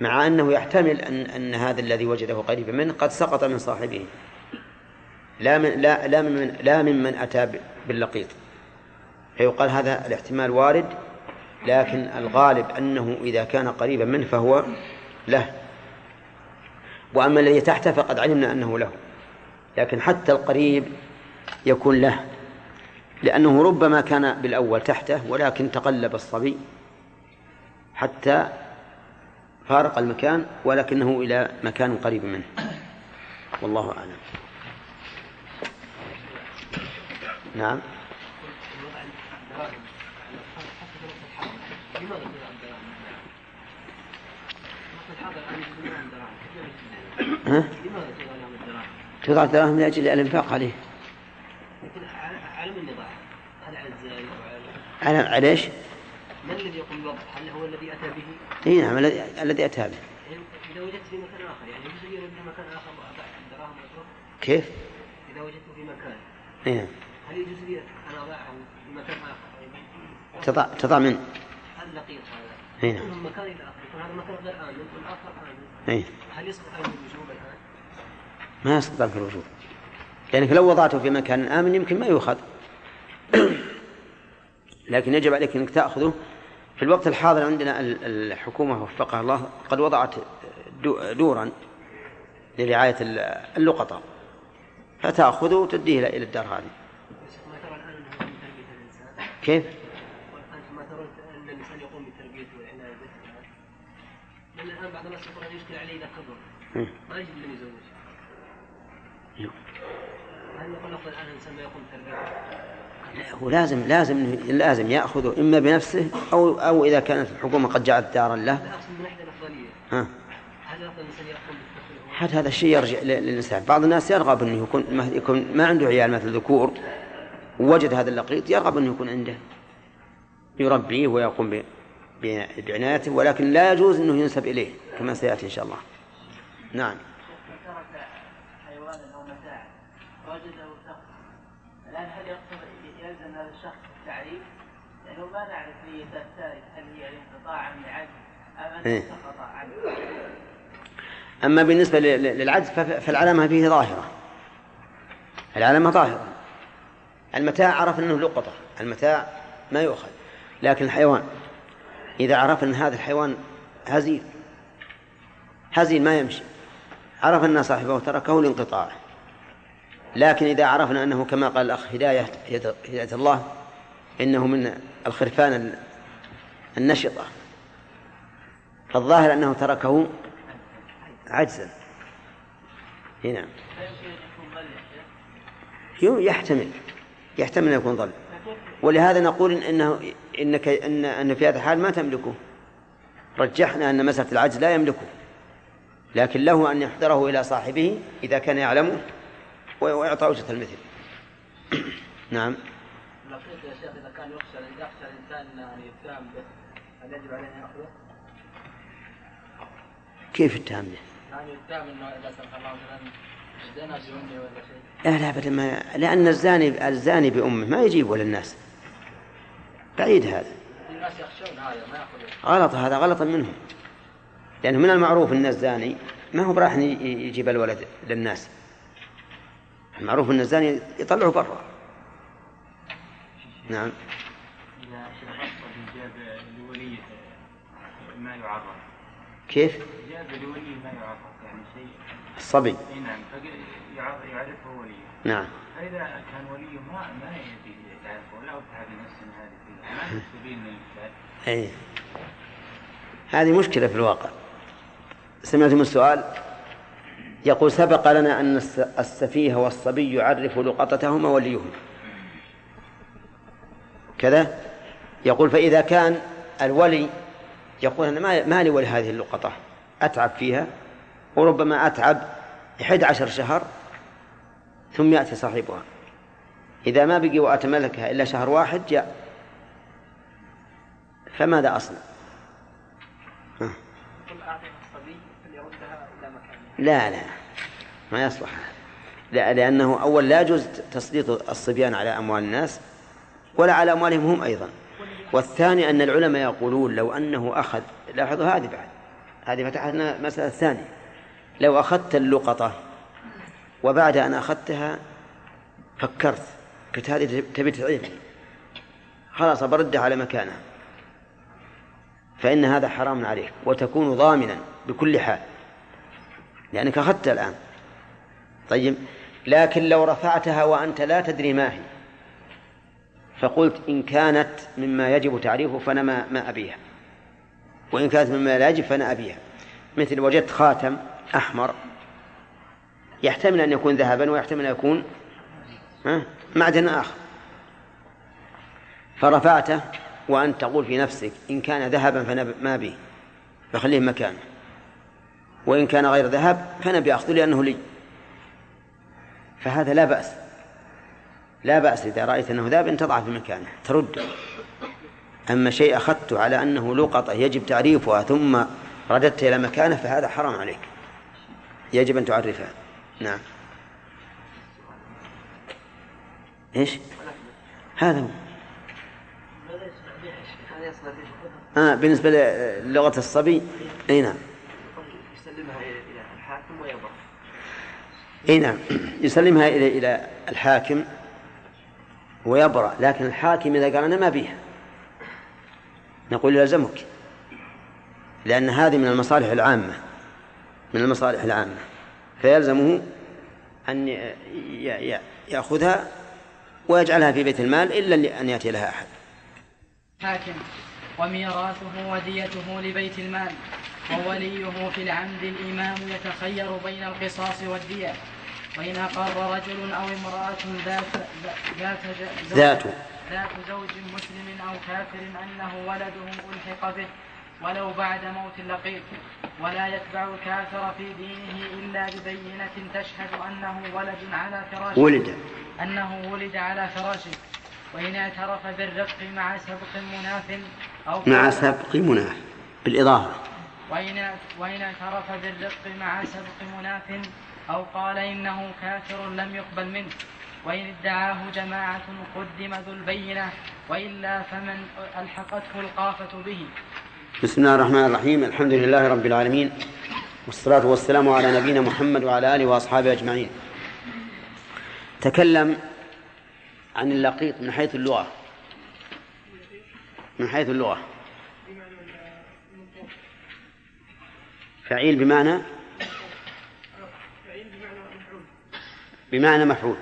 مع أنه يحتمل أن أن هذا الذي وجده قريبا منه قد سقط من صاحبه. لا من لا لا من لا ممن أتى باللقيط. فيقال هذا الاحتمال وارد لكن الغالب أنه إذا كان قريبا منه فهو له. وأما الذي تحته فقد علمنا أنه له. لكن حتى القريب يكون له. لأنه ربما كان بالأول تحته ولكن تقلب الصبي حتى فارق المكان ولكنه إلى مكان قريب منه والله أعلم نعم ها؟ تضع الدراهم لأجل الإنفاق عليه على من يضعها؟ هل على الزائر على على إيش؟ من الذي يقوم بالوقف؟ هل هو الذي أتى به؟ اي نعم الذي أتى به. يعني إذا وجدت في مكان آخر يعني يجوز في مكان آخر واترك؟ كيف؟ إذا وجدته في مكان. اي نعم هل يجوز لي أن أضعه في مكان آخر؟ تضع تضع من؟ اللقيط هذا؟ اي نعم من مكان إلى آخر يكون هذا مكان غير آمن والاخر آمن. اي هل يسقط عنه الوجوب الآن؟ ما يستطيع في الوجوب. لأنك لو وضعته في مكان آمن يمكن ما يؤخذ. لكن يجب عليك أنك تأخذه في الوقت الحاضر عندنا ال- الحكومة وفقها الله قد وضعت دو- دورا لرعاية ال- اللقطاء فتأخذه وتديه إلى الدار هذه؟ كيف؟ وأنتم ما ترون ان الانسان يقوم بتربيته والعنايه به؟ لأن الان بعض الناس يقول يشكل عليه اذا كبر. ما يجد من يزوج. هل نقول افضل الآن الانسان ما يقوم بتربيته؟ هو لازم لازم لازم يأخذه إما بنفسه أو أو إذا كانت الحكومة قد جعلت دارا له. ها؟ حتى هذا الشيء يرجع ل- للإنسان. بعض الناس يرغب أنه يكون ما يكون ما عنده عيال مثل ذكور ووجد هذا اللقيط يرغب أنه يكون عنده. يربيه ويقوم بعنايته ولكن لا يجوز أنه ينسب إليه كما سيأتي إن شاء الله. نعم ترك حيوانا أو متاعا وجده شخص الآن هل يقصد يلزم هذا الشخص التعريف؟ لأنه ما نعرف نية التارك هل هي انقطاعا لعجز أم إيه. انه سقط عنه؟ أما بالنسبة للعجز فالعلامة فيه ظاهرة العلامة ظاهرة المتاع عرف أنه لقطة المتاع ما يؤخذ لكن الحيوان إذا عرف أن هذا الحيوان هزيل هزيل ما يمشي عرف أن صاحبه تركه لانقطاعه لكن إذا عرفنا أنه كما قال الأخ هداية هداية الله إنه من الخرفان ال- النشطة. فالظاهر أنه تركه عجزا. هنا. يحتمل يحتمل أن يكون ضل ولهذا نقول إن انه انك ان أن في هذا الحال ما تملكه. رجحنا أن مسألة العجز لا يملكه. لكن له أن يحضره إلى صاحبه إذا كان يعلمه. ويعطى اجره المثل. نعم. لقيت يا شيخ إذا كان يخشى يخشى الإنسان ان يتهم به هل يجب عليه أن يأخذه؟ كيف التهم به؟ يعني يتهم إنه إذا سمح الله مثلا زنا بأمه ولا شيء؟ لا لا ابدا ما لأن الزاني الزاني بأمه ما يجيبه للناس بعيد هذا. في ناس يخشون هذا ما غلط هذا غلط منهم. لأنه من المعروف أن الزاني ما هو براح يجيب الولد للناس. المعروف أن الزاني يطلعه برا. نعم. إذا جاب لوليه ما يعرف. كيف؟ جاب لوليه ما يعرف يعني شيء. الصبي. إي نعم يعرفه وليه نعم. فإذا كان وليه ما ما يبي يعرفه. لا أفتح بنفسه هذه ما من الإفساد أي هذه مشكلة في الواقع. سمعتم السؤال؟ يقول سبق لنا أن الس- السفيه والصبي يعرف لقطتهما وليهما كذا؟ يقول فإذا كان الولي يقول أنا ما لي ولهذه اللقطة أتعب فيها وربما أتعب 11 شهر ثم يأتي صاحبها. إذا ما بقي وأتملكها إلا شهر واحد جاء فماذا أصنع؟ ها. قل اعطيها الصبي فليردها إلى مكانها لا لا. ما يصلح. هذا. لا لأنه أول لا يجوز تسليط الصبيان على أموال الناس ولا على أموالهم هم أيضا. والثاني أن العلماء يقولون لو أنه أخذ لاحظوا هذه بعد هذه فتحنا مسألة ثانية. لو أخذت اللقطة وبعد أن أخذتها فكرت قلت هذه تبي تعيبني خلاص بردها على مكانها. فإن هذا حرام عليك وتكون ضامنا بكل حال. لأنك أخذت الآن. طيب لكن لو رفعتها وأنت لا تدري ما هي فقلت إن كانت مما يجب تعريفه فأنا ما, ما أبيها. وإن كانت مما لا يجب فأنا أبيها. مثل وجدت خاتم أحمر يحتمل أن يكون ذهبا ويحتمل أن يكون معدن آخر. فرفعته وأنت تقول في نفسك إن كان ذهبا فأنا ما به فخليه مكانه. وإن كان غير ذهب فأنا بأخذه لأنه لي. فهذا لا بأس. لا بأس إذا رأيت أنه ذهب أن تضعه في مكانه ترد. أما شيء أخذته على أنه لقطة يجب تعريفها ثم رددت إلى مكانه فهذا حرام عليك. يجب أن تعرفها. نعم. إيش؟ هذا هو. آه بالنسبة للغة الصبي؟ أي نعم يسلمها إلى إلى الحاكم ويضع اي نعم. يسلمها إلى إلى الحاكم ويبرأ. لكن الحاكم إذا قال أنا ما بيها نقول يلزمك لأن هذه من المصالح العامة من المصالح العامة. فيلزمه أن ي- ي- ي- يأخذها ويجعلها في بيت المال إلا أن يأتي لها أحد. حاكم وميراثه وديته لبيت المال. ووليه في العمد الإمام يتخير بين القصاص والدية. وإن أقر رجل أو امرأة ذات ذات ذات. ذات زوج مسلم أو كافر أنه ولده ألحق به ولو بعد موت اللقيط. ولا يتبع الكافر في دينه إلا ببينة تشهد أنه ولد على فراشه. ولد. أنه ولد على فراشه. وإن اعترف بالرق مع سبق مناف أو مع سبق مناه بالاضافه وإن وإن اعترف بالرق مع سبق مناف أو قال إنه كافر لم يقبل منه. وإن ادعاه جماعة قدم ذو البينة وإلا فمن ألحقته القافة به. بسم الله الرحمن الرحيم. الحمد لله رب العالمين. والصلاة والسلام على نبينا محمد وعلى آله وأصحابه أجمعين. تكلم عن اللقيط من حيث اللغة. من حيث اللغة. فعيل بمعنى بمعنى مفعول.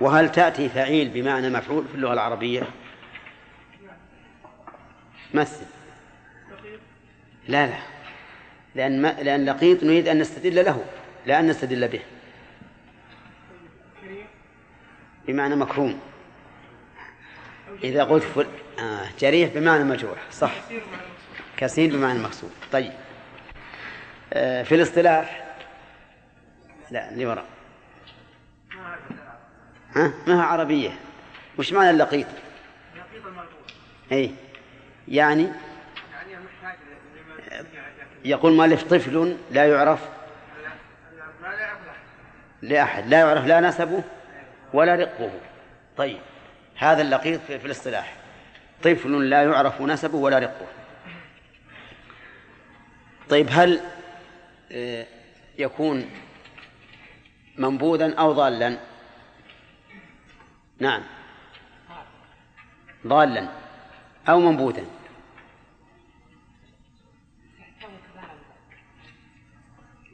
وهل تأتي فعيل بمعنى مفعول في اللغة العربية؟ مثل. لا لا. لأن ما لأن لقيط نريد أن نستدل له لا أن نستدل به. بمعنى مكروم. إذا قلت فل... آه جريح بمعنى مجروح صح. كثير بمعنى مقصود طيب. في الاصطلاح. لا اللي وراء. ها؟ ما هي عربية؟ وش معنى اللقيط؟ أي. يعني؟ يقول مؤلف طفل لا يعرف لأحد لا يعرف لا نسبه ولا رقه طيب هذا اللقيط في, الاصطلاح. طفل لا يعرف نسبه ولا رقه طيب هل آه، يكون منبوذا أو ضالا. نعم. ضالا أو منبوذا.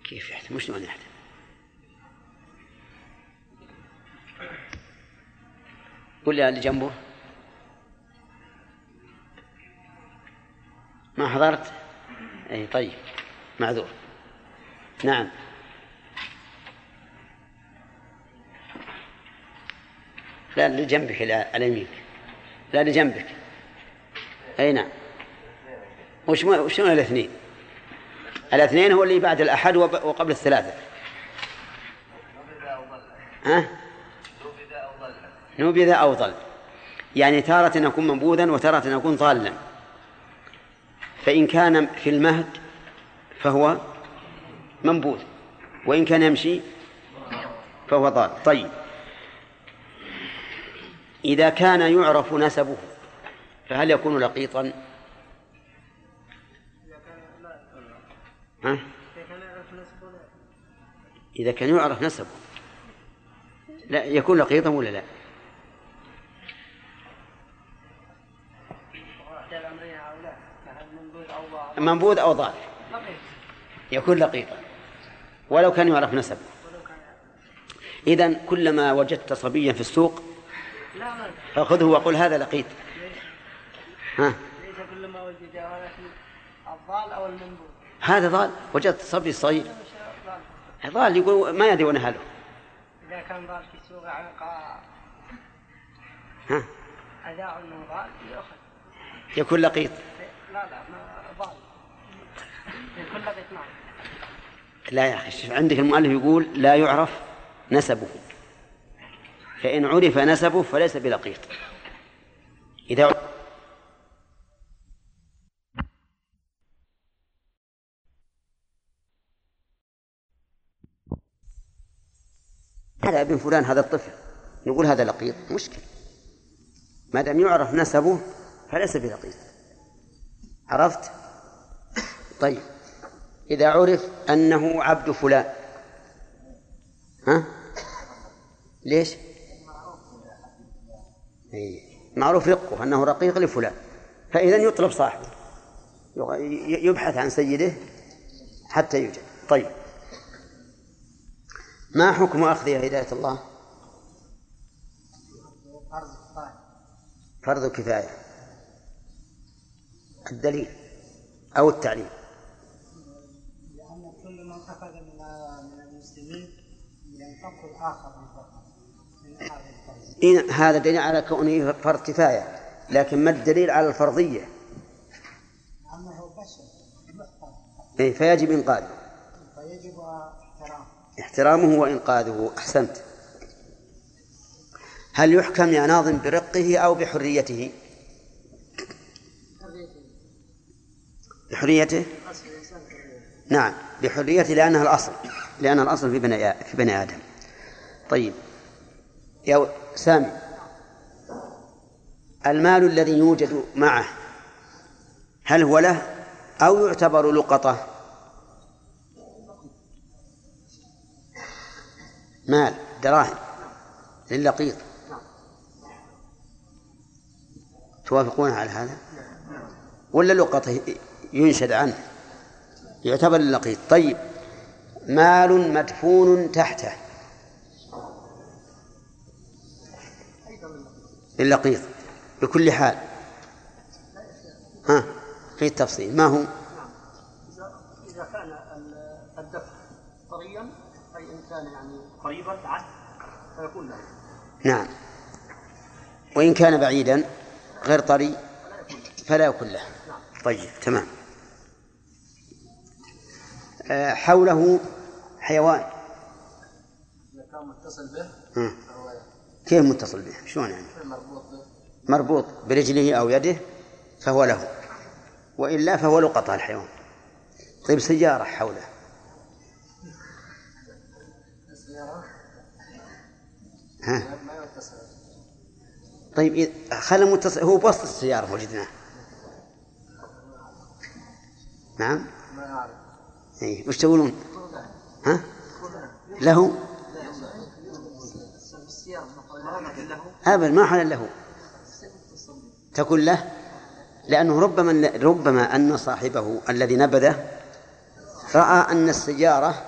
كيف يحتم مش شلون يحتم قل لي اللي جنبه. ما حضرت؟ اي طيب معذور. نعم. لا اللي جنبك لا على يمينك لا اللي جنبك أي نعم. وش وش الاثنين؟ الاثنين هو اللي بعد الأحد وب- وقبل الثلاثة. ها؟ نبذ أو ضل. يعني تارة يكون منبوذا وتارة يكون ضالا. فإن كان في المهد فهو منبوذ وإن كان يمشي فهو ضال طيب إذا كان يعرف نسبه فهل يكون لقيطا؟ ها؟ إذا كان يعرف نسبه لا يكون لقيطا ولا لا؟ منبوذ أو ضال يكون لقيطا ولو كان يعرف نسبه إذا كلما وجدت صبيا في السوق فخذه وقل هذا لقيط ها؟ ليس كل ما وجد الضال أو المنبوذ هذا ضال. وجدت صبي صغير. ضال يقول ما يدري وين أهله. اذا كان ضال في سوق عنقاء ها؟ اذاع انه ضال يؤخذ يكون لقيط لا لا ضال. يكون لقيت نعم لا يا أخي شوف عندك المؤلف يقول لا يعرف نسبه. فإن عرف نسبه فليس بلقيط. إذا هذا ابن فلان هذا الطفل نقول هذا لقيط مشكل ما دام يعرف نسبه فليس بلقيط. عرفت؟ طيب. إذا عرف أنه عبد فلان ها؟ ليش؟ إيه. معروف رقه أنه رقيق لفلان فإذا يطلب صاحبه يبحث عن سيده حتى يوجد طيب ما حكم أخذ هداية الله؟ فرض كفاية الدليل أو التعليم هذا دليل على كونه فرض كفاية لكن ما الدليل على الفرضية؟ إيه فيجب إنقاذه. فيجب احترامه احترامه وإنقاذه. أحسنت. هل يحكم يا ناظم برقه أو بحريته؟ بحريته؟ نعم بحريته لأنها الأصل لأنها الأصل في بني في بني آدم. طيب. يا سامي. المال الذي يوجد معه هل هو له أو يعتبر لقطة؟ مال دراهم للقيط. توافقون على هذا؟ ولا لقطة ينشد عنه؟ يعتبر للقيط. طيب. مال مدفون تحته. للقيط بكل حال. ها في التفصيل. ما هو؟ إذا كان الدفع طريا أي إن كان يعني قريبا عد فيكون له. نعم. وإن كان بعيدا غير طري فلا يكون له. طيب تمام. آه، حوله حيوان. إذا كان متصل به كيف متصل به؟ شلون يعني؟ مربوط برجله أو يده فهو له وإلا فهو لقطة الحيوان. طيب سيارة حوله. ها؟ طيب خلى متصل هو بوسط السيارة وجدناه نعم؟ ما أعرف. إيه. وش تقولون؟ ها؟ له؟ أبدا ما حل له. تكون له لأنه ربما ربما أن صاحبه الذي نبذه رأى أن السيارة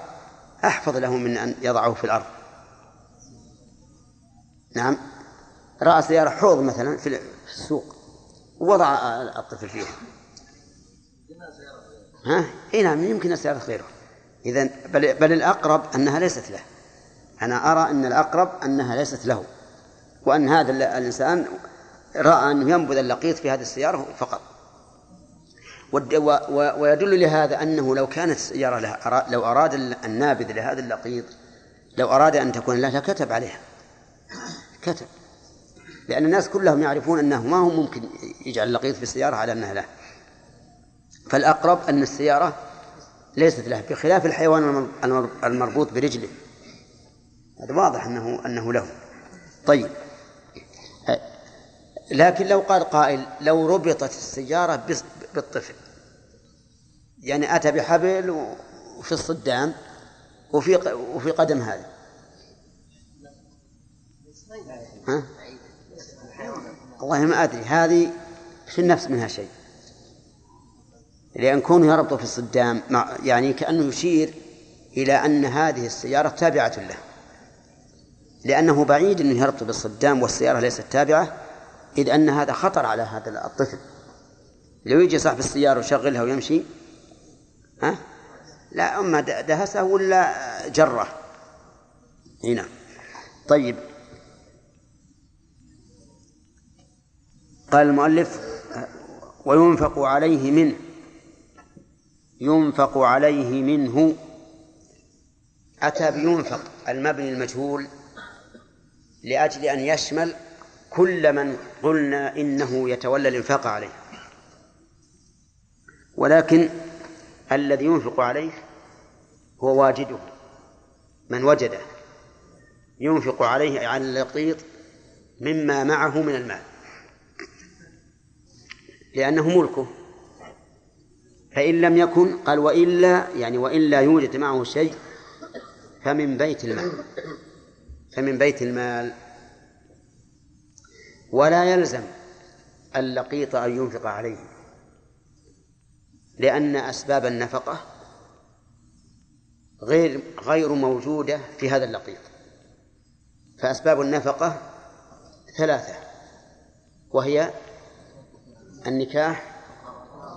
أحفظ له من أن يضعه في الأرض. نعم. رأى سيارة حوض مثلا في السوق ووضع الطفل فيها. ها؟ إي نعم يمكن السيارة غيره. إذا بل, بل الأقرب أنها ليست له. أنا أرى أن الأقرب أنها ليست له. وأن هذا ال- الإنسان رأى أنه ينبذ اللقيط في هذه السيارة فقط. ويدل لهذا أنه لو كانت السيارة له أرا- لو أراد ال- النابذ لهذا اللقيط لو أراد أن تكون له لكتب عليها. كتب. لأن الناس كلهم يعرفون أنه ما هو ممكن يجعل اللقيط في السيارة على أنها له. فالأقرب أن السيارة ليست له بخلاف الحيوان المر- المر- المربوط برجله. هذا واضح أنه أنه له. طيب. لكن لو قال قائل لو ربطت السيارة بالطفل. يعني أتى بحبل وفي الصدام وفي وفي قدم هذا. ها؟ والله ما أدري. هذه في النفس منها شيء. لأن كونه يربط في الصدام يعني كأنه يشير إلى أن هذه السيارة تابعة له. لأنه بعيد أنه يربط بالصدام والسيارة ليست تابعة. إذ أن هذا خطر على هذا الطفل. لو يجي صاحب السيارة ويشغلها ويمشي ها؟ لا أما دهسه ولا جرة. هنا. طيب. قال المؤلف وينفق عليه منه. ينفق عليه منه. أتى بينفق المبني المجهول لأجل أن يشمل كل من قلنا إنه يتولى الإنفاق عليه. ولكن الذي ينفق عليه هو واجده من وجده. ينفق عليه على اللقيط مما معه من المال. لأنه ملكه. فإن لم يكن قال وإلا يعني وإلا يوجد معه شيء فمن بيت المال. فمن بيت المال. ولا يلزم اللقيط أن ينفق عليه لأن أسباب النفقة غير غير موجودة في هذا اللقيط. فأسباب النفقة ثلاثة وهي النكاح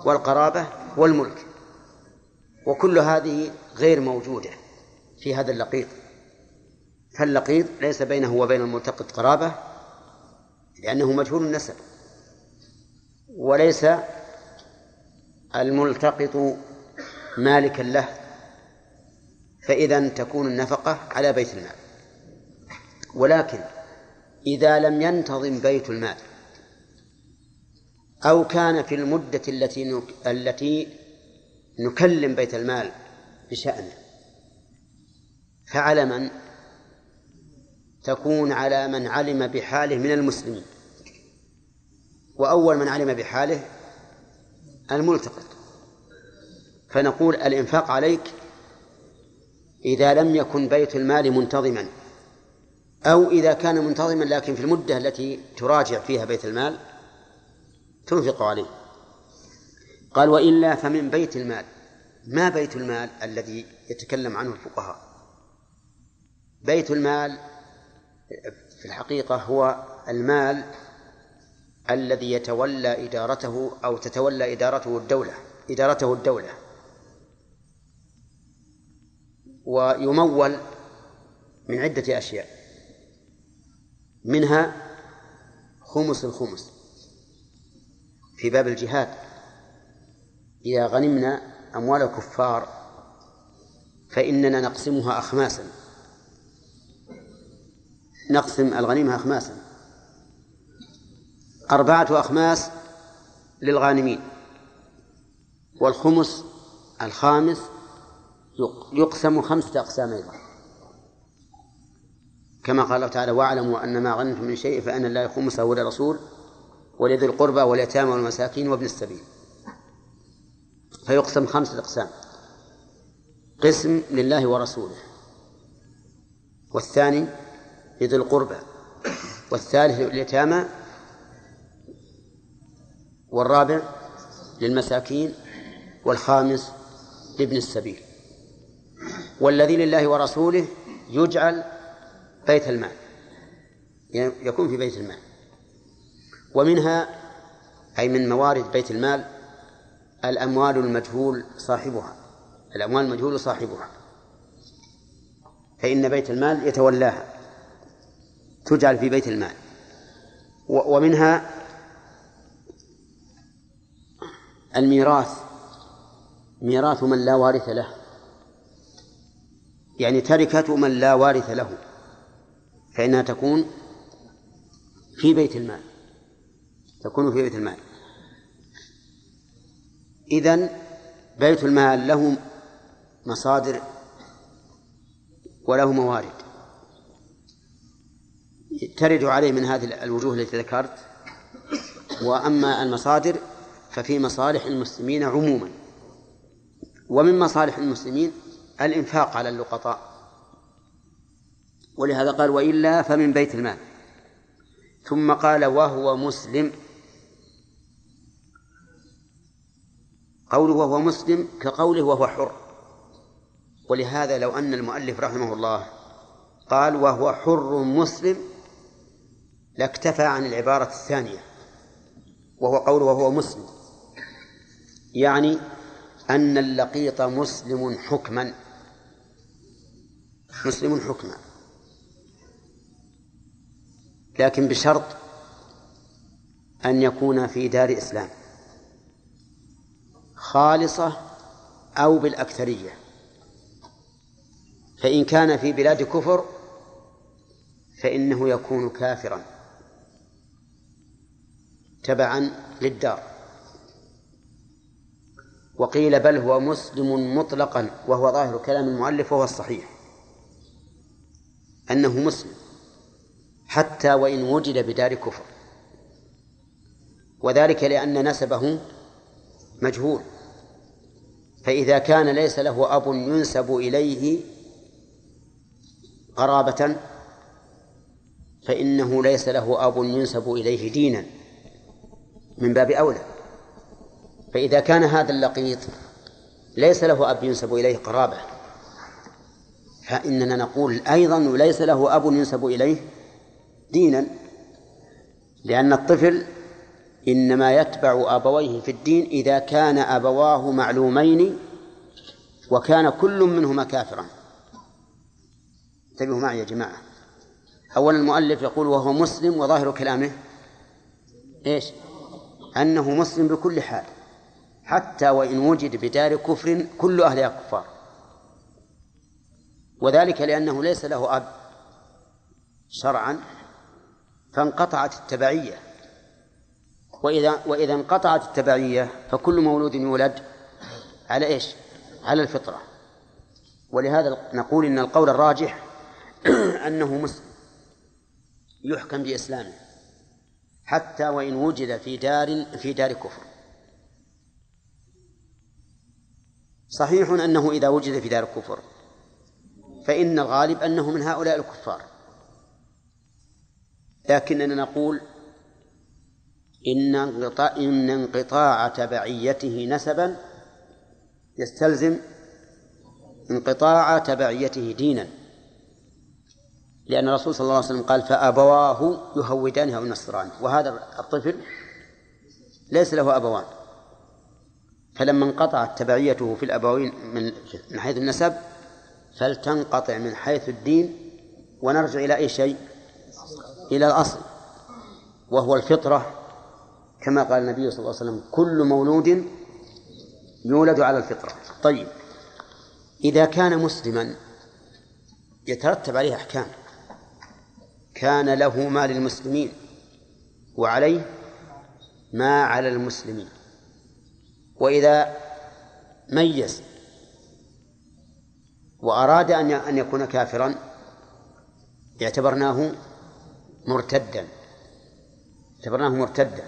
والقرابة والملك وكل هذه غير موجودة في هذا اللقيط. فاللقيط ليس بينه وبين الملتقط قرابة لأنه مجهول النسب. وليس الملتقط مالكا له. فإذا تكون النفقة على بيت المال. ولكن إذا لم ينتظم بيت المال أو كان في المدة التي. التي نكلم بيت المال بشأنه فعلى من؟ تكون على من علم بحاله من المسلمين. وأول من علم بحاله الملتقط. فنقول الإنفاق عليك إذا لم يكن بيت المال منتظما أو إذا كان منتظما لكن في المدة التي تراجع فيها بيت المال تنفق عليه. قال وإلا فمن بيت المال. ما بيت المال الذي يتكلم عنه الفقهاء؟ بيت المال في الحقيقة هو المال الذي يتولى إدارته أو تتولى إدارته الدولة إدارته الدولة. ويمول من عدة أشياء. منها خمس الخمس. في باب الجهاد. إذا غنمنا أموال الكفار فإننا نقسمها أخماسا. نقسم الغنيمة أخماسا. أربعة أخماس للغانمين والخمس الخامس يقسم خمسة أقسام أيضا. كما قال الله تعالى واعلموا أن ما غنمتم من شيء فأن الله خمسه ولرسول ولذي القربى واليتامى والمساكين وابن السبيل. فيقسم خمسة أقسام قسم لله ورسوله والثاني لذي القربى والثالث لليتامى والرابع للمساكين والخامس لابن السبيل. والذي لله ورسوله يجعل بيت المال يكون في بيت المال. ومنها أي من موارد بيت المال الأموال المجهول صاحبها الأموال المجهول صاحبها. فإن بيت المال يتولاها. تجعل في بيت المال. ومنها الميراث. ميراث من لا وارث له. يعني تركة من لا وارث له. فإنها تكون في بيت المال. تكون في بيت المال. إذن بيت المال له مصادر وله موارد. ترد عليه من هذه الوجوه التي ذكرت. وأما المصادر ففي مصالح المسلمين عموما. ومن مصالح المسلمين الإنفاق على اللقطاء. ولهذا قال وإلا فمن بيت المال. ثم قال وهو مسلم. قوله وهو مسلم كقوله وهو حر. ولهذا لو أن المؤلف رحمه الله قال وهو حر مسلم لاكتفى عن العبارة الثانية وهو قوله وهو مسلم. يعني أن اللقيط مسلم حكما مسلم حكما. لكن بشرط أن يكون في دار إسلام خالصة أو بالأكثرية. فإن كان في بلاد كفر فإنه يكون كافرا. تبعا للدار. وقيل بل هو مسلم مطلقا وهو ظاهر كلام المؤلف وهو الصحيح. أنه مسلم حتى وإن وجد بدار كفر. وذلك لأن نسبه مجهول. فإذا كان ليس له أب ينسب إليه قرابة فإنه ليس له أب ينسب إليه دينا. من باب أولى. فإذا كان هذا اللقيط ليس له أب ينسب إليه قرابة فإننا نقول أيضا ليس له أب ينسب إليه دينا لأن الطفل إنما يتبع أبويه في الدين إذا كان أبواه معلومين وكان كل منهما كافرا. انتبهوا معي يا جماعة. أولا المؤلف يقول وهو مسلم وظاهر كلامه إيش؟ أنه مسلم بكل حال حتى وإن وجد بدار كفر كل أهلها كفار. وذلك لأنه ليس له أب شرعا فانقطعت التبعية. وإذا وإذا انقطعت التبعية فكل مولود يولد على إيش؟ على الفطرة. ولهذا نقول إن القول الراجح أنه مسلم يحكم بإسلامه. حتى وإن وجد في دار في دار كفر. صحيح أنه إذا وجد في دار الكفر فإن الغالب أنه من هؤلاء الكفار. لكننا نقول إن انقطاع, إن انقطاع تبعيته نسبا يستلزم انقطاع تبعيته دينا. لأن الرسول صلى الله عليه وسلم قال فأبواه يهودانه أو ينصرانه وهذا الطفل ليس له أبوان. فلما انقطعت تبعيته في الأبوين من من حيث النسب فلتنقطع من حيث الدين ونرجع إلى أي شيء؟ إلى الأصل. وهو الفطرة. كما قال النبي صلى الله عليه وسلم كل مولود يولد على الفطرة. طيب. إذا كان مسلما يترتب عليه أحكام. كان له ما للمسلمين وعليه ما على المسلمين. وإذا ميز وأراد أن أن يكون كافرا اعتبرناه مرتدا. اعتبرناه مرتدا.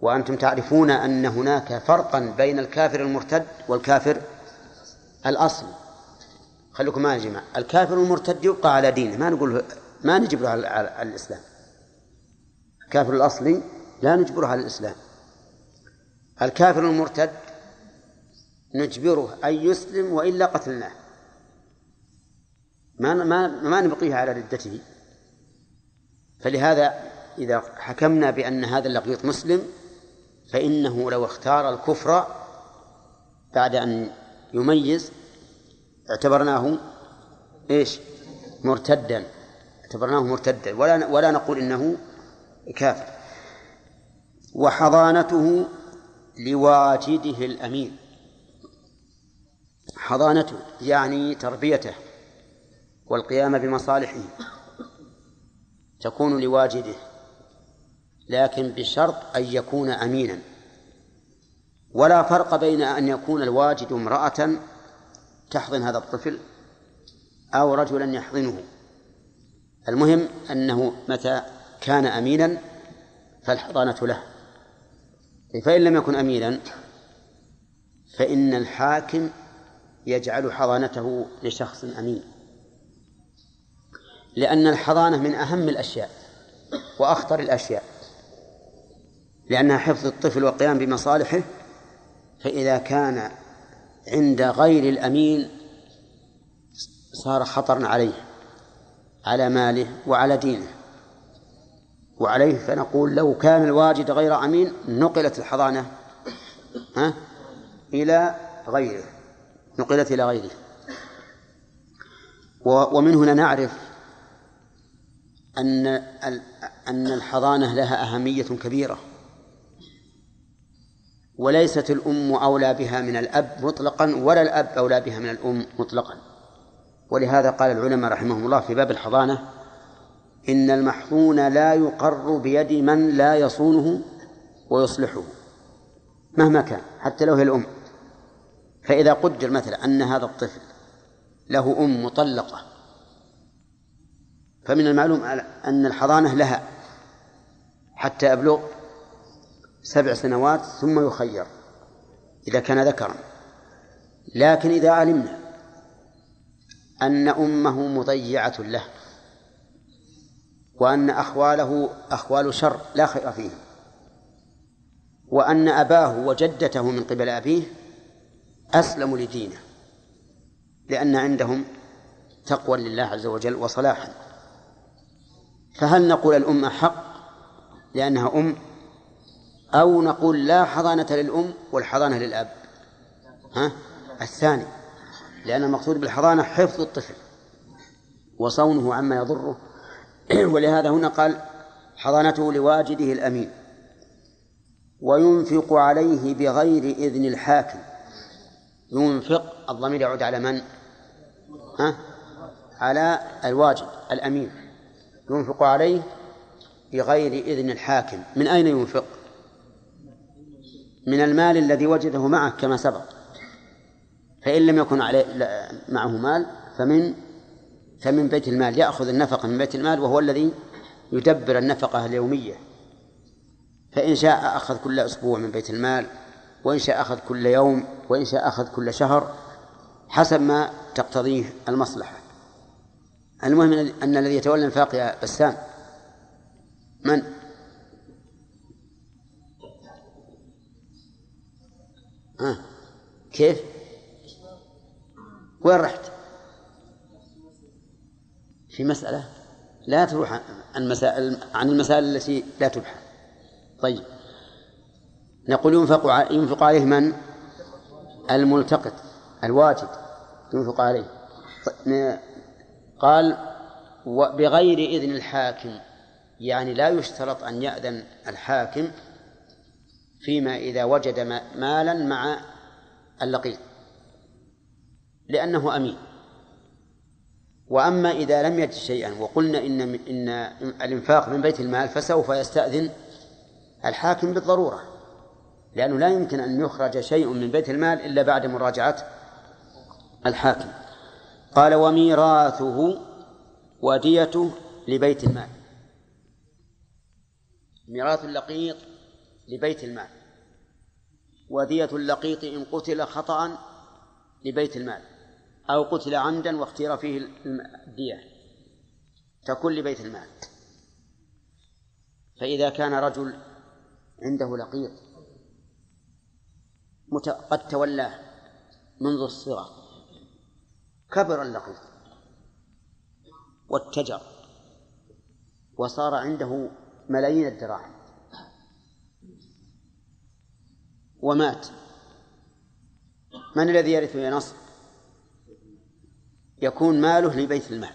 وأنتم تعرفون أن هناك فرقا بين الكافر المرتد والكافر الأصلي خليكم معي يا جماعة. الكافر المرتد يبقى على دينه ما نقول ما نجبره على, الإسلام. الكافر الأصلي لا نجبره على الإسلام. الكافر المرتد نجبره أن يسلم وإلا قتلناه. ما ما ما نبقيه على ردته. فلهذا إذا حكمنا بأن هذا اللقيط مسلم فإنه لو اختار الكفر بعد أن يميز اعتبرناه إيش؟ مرتدا. اعتبرناه مرتدا ولا ولا نقول إنه كافر. وحضانته لواجده الامين حضانته يعني تربيته والقيام بمصالحه. تكون لواجده لكن بشرط أن يكون أمينا. ولا فرق بين أن يكون الواجد امرأة تحضن هذا الطفل أو رجلا يحضنه. المهم أنه متى كان أمينا فالحضانة له. فإن لم يكن أمينا فإن الحاكم يجعل حضانته لشخص أمين. لأن الحضانة من أهم الأشياء وأخطر الأشياء. لأنها حفظ الطفل والقيام بمصالحه فإذا كان عند غير الأمين صار خطرا عليه. على ماله وعلى دينه. وعليه فنقول لو كان الواجد غير أمين نقلت الحضانة ها إلى غيره نقلت إلى غيره. ومن هنا نعرف أن أن الحضانة لها أهمية كبيرة. وليست الأم أولى بها من الأب مطلقا ولا الأب أولى بها من الأم مطلقا. ولهذا قال العلماء رحمهم الله في باب الحضانة إن المحظون لا يقر بيد من لا يصونه ويصلحه مهما كان حتى لو هي الأم. فإذا قدر مثلا أن هذا الطفل له أم مطلقة فمن المعلوم أن الحضانة لها حتى يبلغ سبع سنوات ثم يخير إذا كان ذكرا. لكن إذا علمنا أن أمه مضيعة له وأن أخواله أخوال شر لا خير فيه وأن أباه وجدته من قبل أبيه أسلموا لدينه لأن عندهم تقوى لله عز وجل وصلاحا. فهل نقول الأم حق لأنها أم أو نقول لا حضانة للأم والحضانة للأب؟ ها؟ الثاني. لأن المقصود بالحضانة حفظ الطفل وصونه عما يضره ولهذا هنا قال حضانته لواجده الأمين وينفق عليه بغير إذن الحاكم ينفق الضمير يعود على من؟ ها؟ على الواجد الأمين ينفق عليه بغير إذن الحاكم من أين ينفق؟ من المال الذي وجده معه كما سبق فإن لم يكن عليه معه مال فمن فمن بيت المال يأخذ النفقة من بيت المال وهو الذي يدبر النفقة اليومية فإن شاء أخذ كل أسبوع من بيت المال وإن شاء أخذ كل يوم وإن شاء أخذ كل شهر حسب ما تقتضيه المصلحة المهم أن الذي يتولى الإنفاق يا بسام من؟ ها كيف؟ وين رحت؟ في مسألة لا تروح عن مسائل عن المسائل التي لا تبحث طيب نقول ينفق ينفق عليه من؟ الملتقط الواجد ينفق عليه قال بغير إذن الحاكم يعني لا يشترط أن يأذن الحاكم فيما إذا وجد مالا مع اللقيط لأنه أمين. وأما إذا لم يجد شيئا وقلنا إن إن الإنفاق من بيت المال فسوف يستأذن الحاكم بالضرورة لأنه لا يمكن أن يخرج شيء من بيت المال إلا بعد مراجعة الحاكم. قال وميراثه وديته لبيت المال. ميراث اللقيط لبيت المال. ودية اللقيط إن قتل خطأ لبيت المال. أو قتل عمدا واختير فيه الدية تكون لبيت المال. فإذا كان رجل عنده لقيط قد تولاه منذ الصغر كبر اللقيط واتجر وصار عنده ملايين الدراهم ومات. من الذي يرث يا نصر يكون ماله لبيت المال.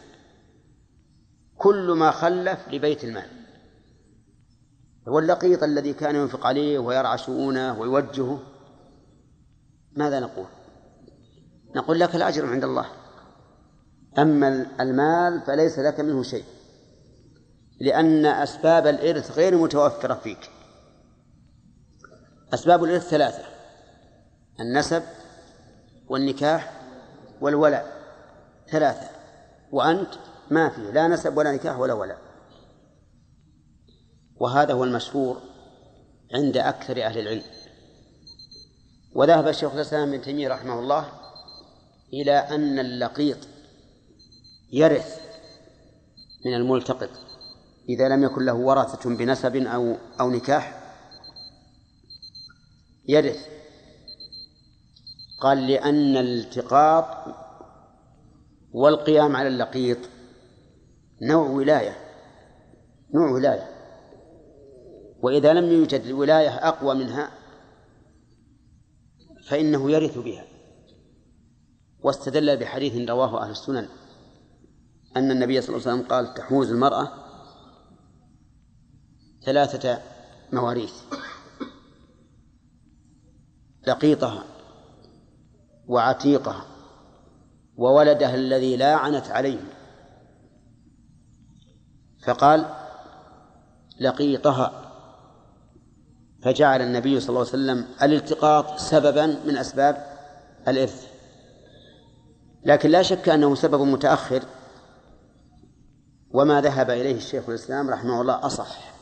كل ما خلف لبيت المال. واللقيط الذي كان ينفق عليه ويرعى شؤونه ويوجهه. ماذا نقول؟ نقول لك الأجر عند الله. أما المال فليس لك منه شيء. لأن أسباب الإرث غير متوفرة فيك. أسباب الإرث ثلاثة النسب والنكاح والولاء ثلاثة. وأنت ما في لا نسب ولا نكاح ولا ولاء وهذا هو المشهور عند أكثر أهل العلم. وذهب الشيخ الإسلام ابن تيمية رحمه الله إلى أن اللقيط يرث من الملتقط. إذا لم يكن له ورثة بنسب أو أو نكاح يرث. قال لأن الالتقاط والقيام على اللقيط. نوع ولاية. نوع ولاية. وإذا لم يوجد الولاية أقوى منها فإنه يرث بها. واستدل بحديث رواه أهل السنن أن النبي صلى الله عليه وسلم قال تحوز المرأة ثلاثة مواريث لقيطها وعتيقها وولدها الذي لاعنت عليه. فقال لقيطها. فجعل النبي صلى الله عليه وسلم الالتقاط سببا من أسباب الإرث. لكن لا شك أنه سبب متأخر وما ذهب إليه الشيخ الإسلام رحمه الله أصح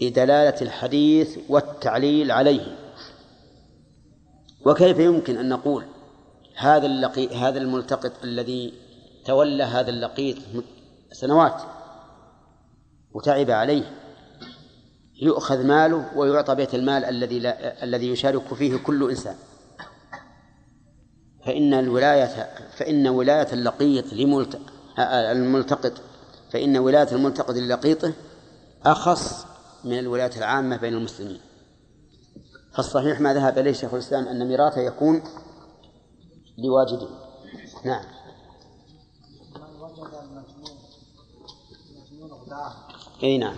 لدلالة الحديث والتعليل عليه. وكيف يمكن أن نقول هذا اللقي هذا الملتقط الذي تولى هذا اللقيط سنوات وتعب عليه يؤخذ ماله ويعطى بيت المال الذي لا الذي يشارك فيه كل إنسان. فإن الولاية فإن ولاية اللقيط لملت الملتقط فإن ولاية الملتقط للقيطه أخص من الولاية العامة بين المسلمين. فالصحيح ما ذهب إليه شيخ الإسلام أن ميراثه يكون لواجده نعم. من وجد المجنون مجنون غداه أي نعم.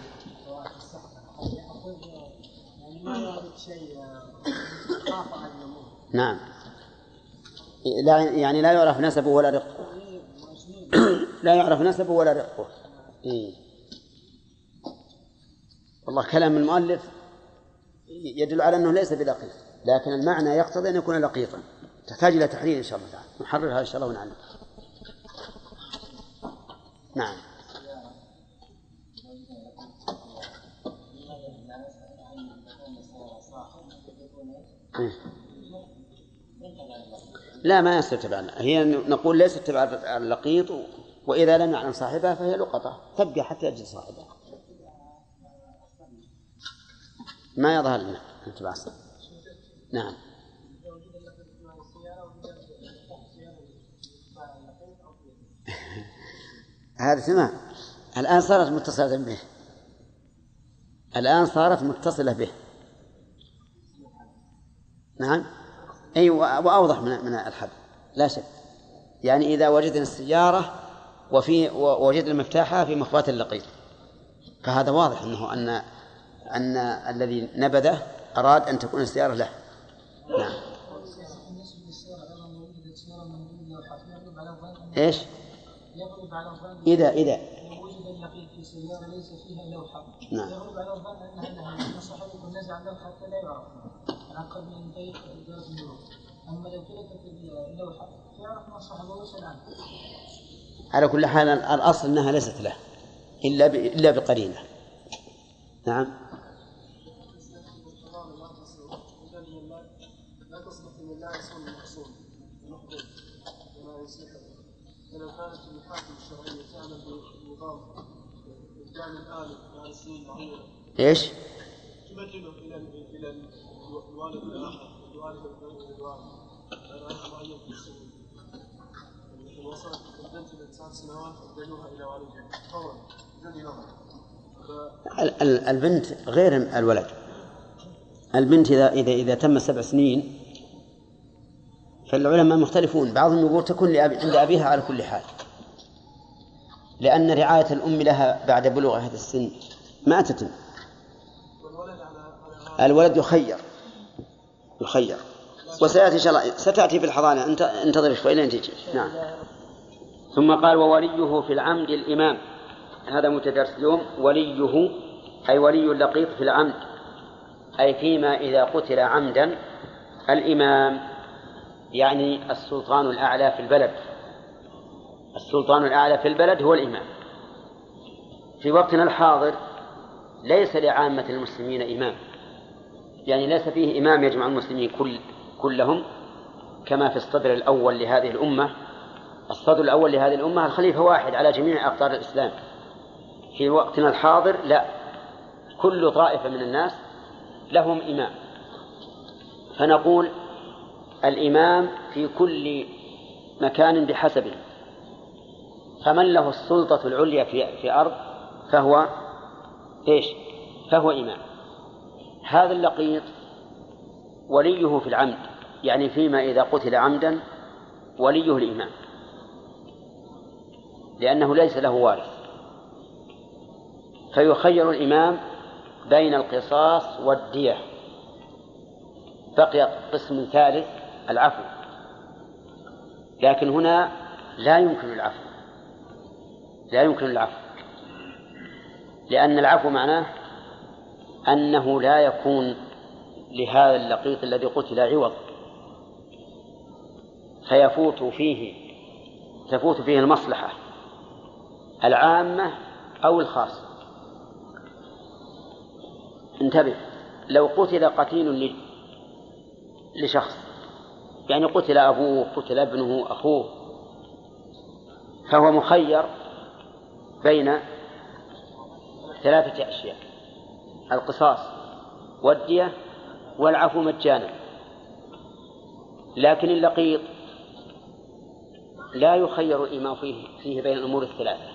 نعم. لا يعني لا يعرف نسبه ولا رقه. لا يعرف نسبه ولا رقه. إيه. والله كلام المؤلف يدل على أنه ليس بلقيط لكن المعنى يقتضي أن يكون لقيطا تحتاج إلى تحرير إن شاء الله تعالى. نحررها إن شاء الله ونعلم. نعم. لا ما يصير تبع هي نقول ليست تبع اللقيط وإذا لم يعلم صاحبها فهي لقطة. تبقى حتى يجد صاحبها. ما يظهر لنا نعم. هذا تمام الآن صارت متصلة به. الآن صارت متصلة به. نعم. أي وأوضح من من الحد. لا شك. يعني إذا وجدنا السيارة وفي ووجدنا مفتاحها في مخبأة اللقيط. فهذا واضح أنه أن أن الذي نبذه أراد أن تكون السيارة له. نعم. إيش؟ فيها لوحة نعم. على كل حال الأصل أنها ليست له إلا. إلا بقرينة نعم لا تصلح تمثله إلى إلى الوالد الآخر الوالد وصلت البنت إلى تسع سنوات إلى والدها فورا البنت غير الولد. البنت إذا إذا إذا تم سبع سنين فالعلماء مختلفون. بعضهم يقول تكون. عند أبيها على كل حال. لأن رعاية الأم لها بعد بلوغ هذا السن ما تتم الولد يخير. يخير. وسيأتي إن شاء الله. ستأتي في الحضانة. انت انتظر شوي. لين تجي. نعم. ثم قال ووليه في العمد الإمام. هذا متدرس اليوم. وليه أي ولي اللقيط في العمد. أي فيما إذا قتل عمدا الإمام. يعني السلطان الأعلى في البلد. السلطان الأعلى في البلد هو الإمام. في وقتنا الحاضر ليس لعامة المسلمين إمام. يعني ليس فيه إمام يجمع المسلمين كل كلهم كما في الصدر الأول لهذه الأمة. الصدر الأول لهذه الأمة الخليفة واحد على جميع أقطار الإسلام. في وقتنا الحاضر لا. كل طائفة من الناس لهم إمام. فنقول الإمام في كل مكان بحسبه. فمن له السلطة العليا في في أرض فهو إيش؟ فهو إمام. هذا اللقيط وليه في العمد يعني فيما إذا قتل عمدا وليه الإمام. لأنه ليس له وارث. فيخير الإمام بين القصاص والدية. بقي قسم ثالث العفو. لكن هنا لا يمكن العفو. لا يمكن العفو. لأن العفو معناه أنه لا يكون لهذا اللقيط الذي قتل عوض. فيفوت فيه تفوت فيه المصلحة العامة أو الخاصة. انتبه لو قتل قتيل لشخص يعني قتل أبوه قتل ابنه أخوه فهو مخير بين ثلاثة أشياء. القصاص والدية والعفو مجانا. لكن اللقيط لا يخير الإمام فيه, فيه بين الأمور الثلاثة.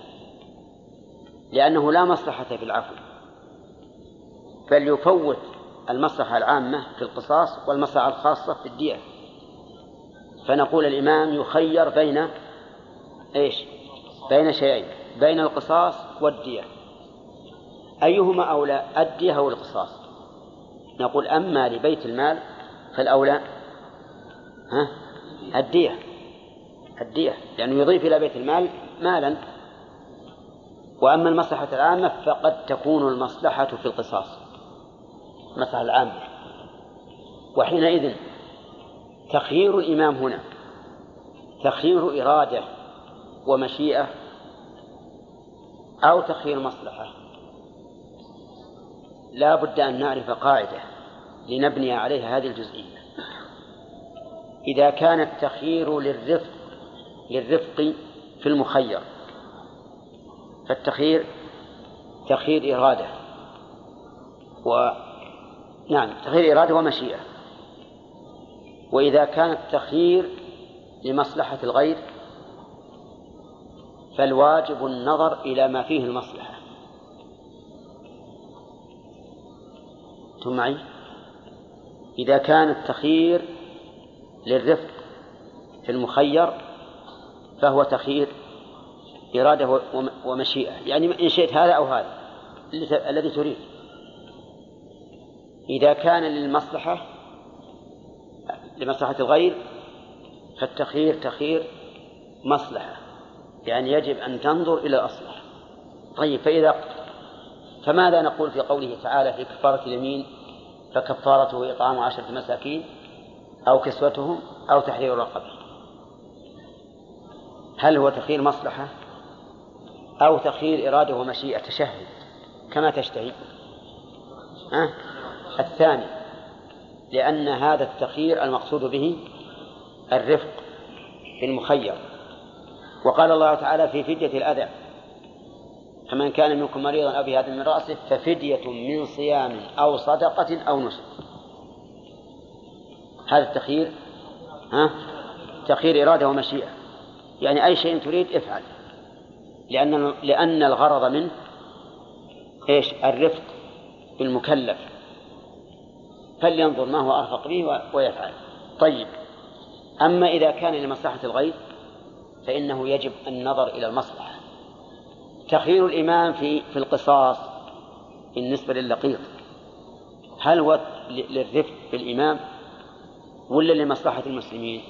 لأنه لا مصلحة في العفو. بل يفوت المصلحة العامة في القصاص والمصلحة الخاصة في الدية. فنقول الإمام يخير بين إيش؟ بين شيئين. بين القصاص والدية. أيهما أولى الدية أو القصاص؟ نقول أما لبيت المال فالأولى ها؟ الدية. الدية لأنه يضيف إلى بيت المال مالا. وأما المصلحة العامة فقد تكون المصلحة في القصاص. المصلحة العامة. وحينئذ تخيير الإمام هنا تخيير إرادة ومشيئة أو تخيير مصلحة. لا بد أن نعرف قاعدة لنبني عليها هذه الجزئية. إذا كان التخيير للرفق للرفق في المخير فالتخيير تخيير إرادة و نعم تخيير إرادة ومشيئة. وإذا كان التخيير لمصلحة الغير فالواجب النظر إلى ما فيه المصلحة. أنتم معي؟ إذا كان التخيير للرفق في المخير فهو تخيير إرادة ومشيئة. يعني إن شئت هذا أو هذا الذي تريد. إذا كان للمصلحة لمصلحة الغير فالتخيير تخيير مصلحة. يعني يجب أن تنظر إلى الأصلح طيب فإذا فماذا نقول في قوله تعالى في كفارة اليمين؟ فكفارته إطعام عشرة مساكين أو كسوتهم أو تحرير رقبة هل هو تخيير مصلحة أو تخيير إرادة ومشيئة تشهد كما تشتهي؟ أه؟ الثاني لأن هذا التخيير المقصود به الرفق في المخير وقال الله تعالى في فدية الأذى فمن كان منكم مريضا أو بهذا من رأسه ففدية من صيام أو صدقة أو نسك. هذا التخيير ها؟ تخيير إرادة ومشيئة. يعني أي شيء تريد افعل. لأن لأن الغرض منه إيش؟ الرفق بالمكلف فلينظر ما هو أرفق به ويفعل. طيب أما إذا كان لمصلحة الغير فإنه يجب النظر إلى المصلحة. تخيير الإمام في في القصاص بالنسبة للقيط هل هو للرفق بالإمام ولا لمصلحة المسلمين؟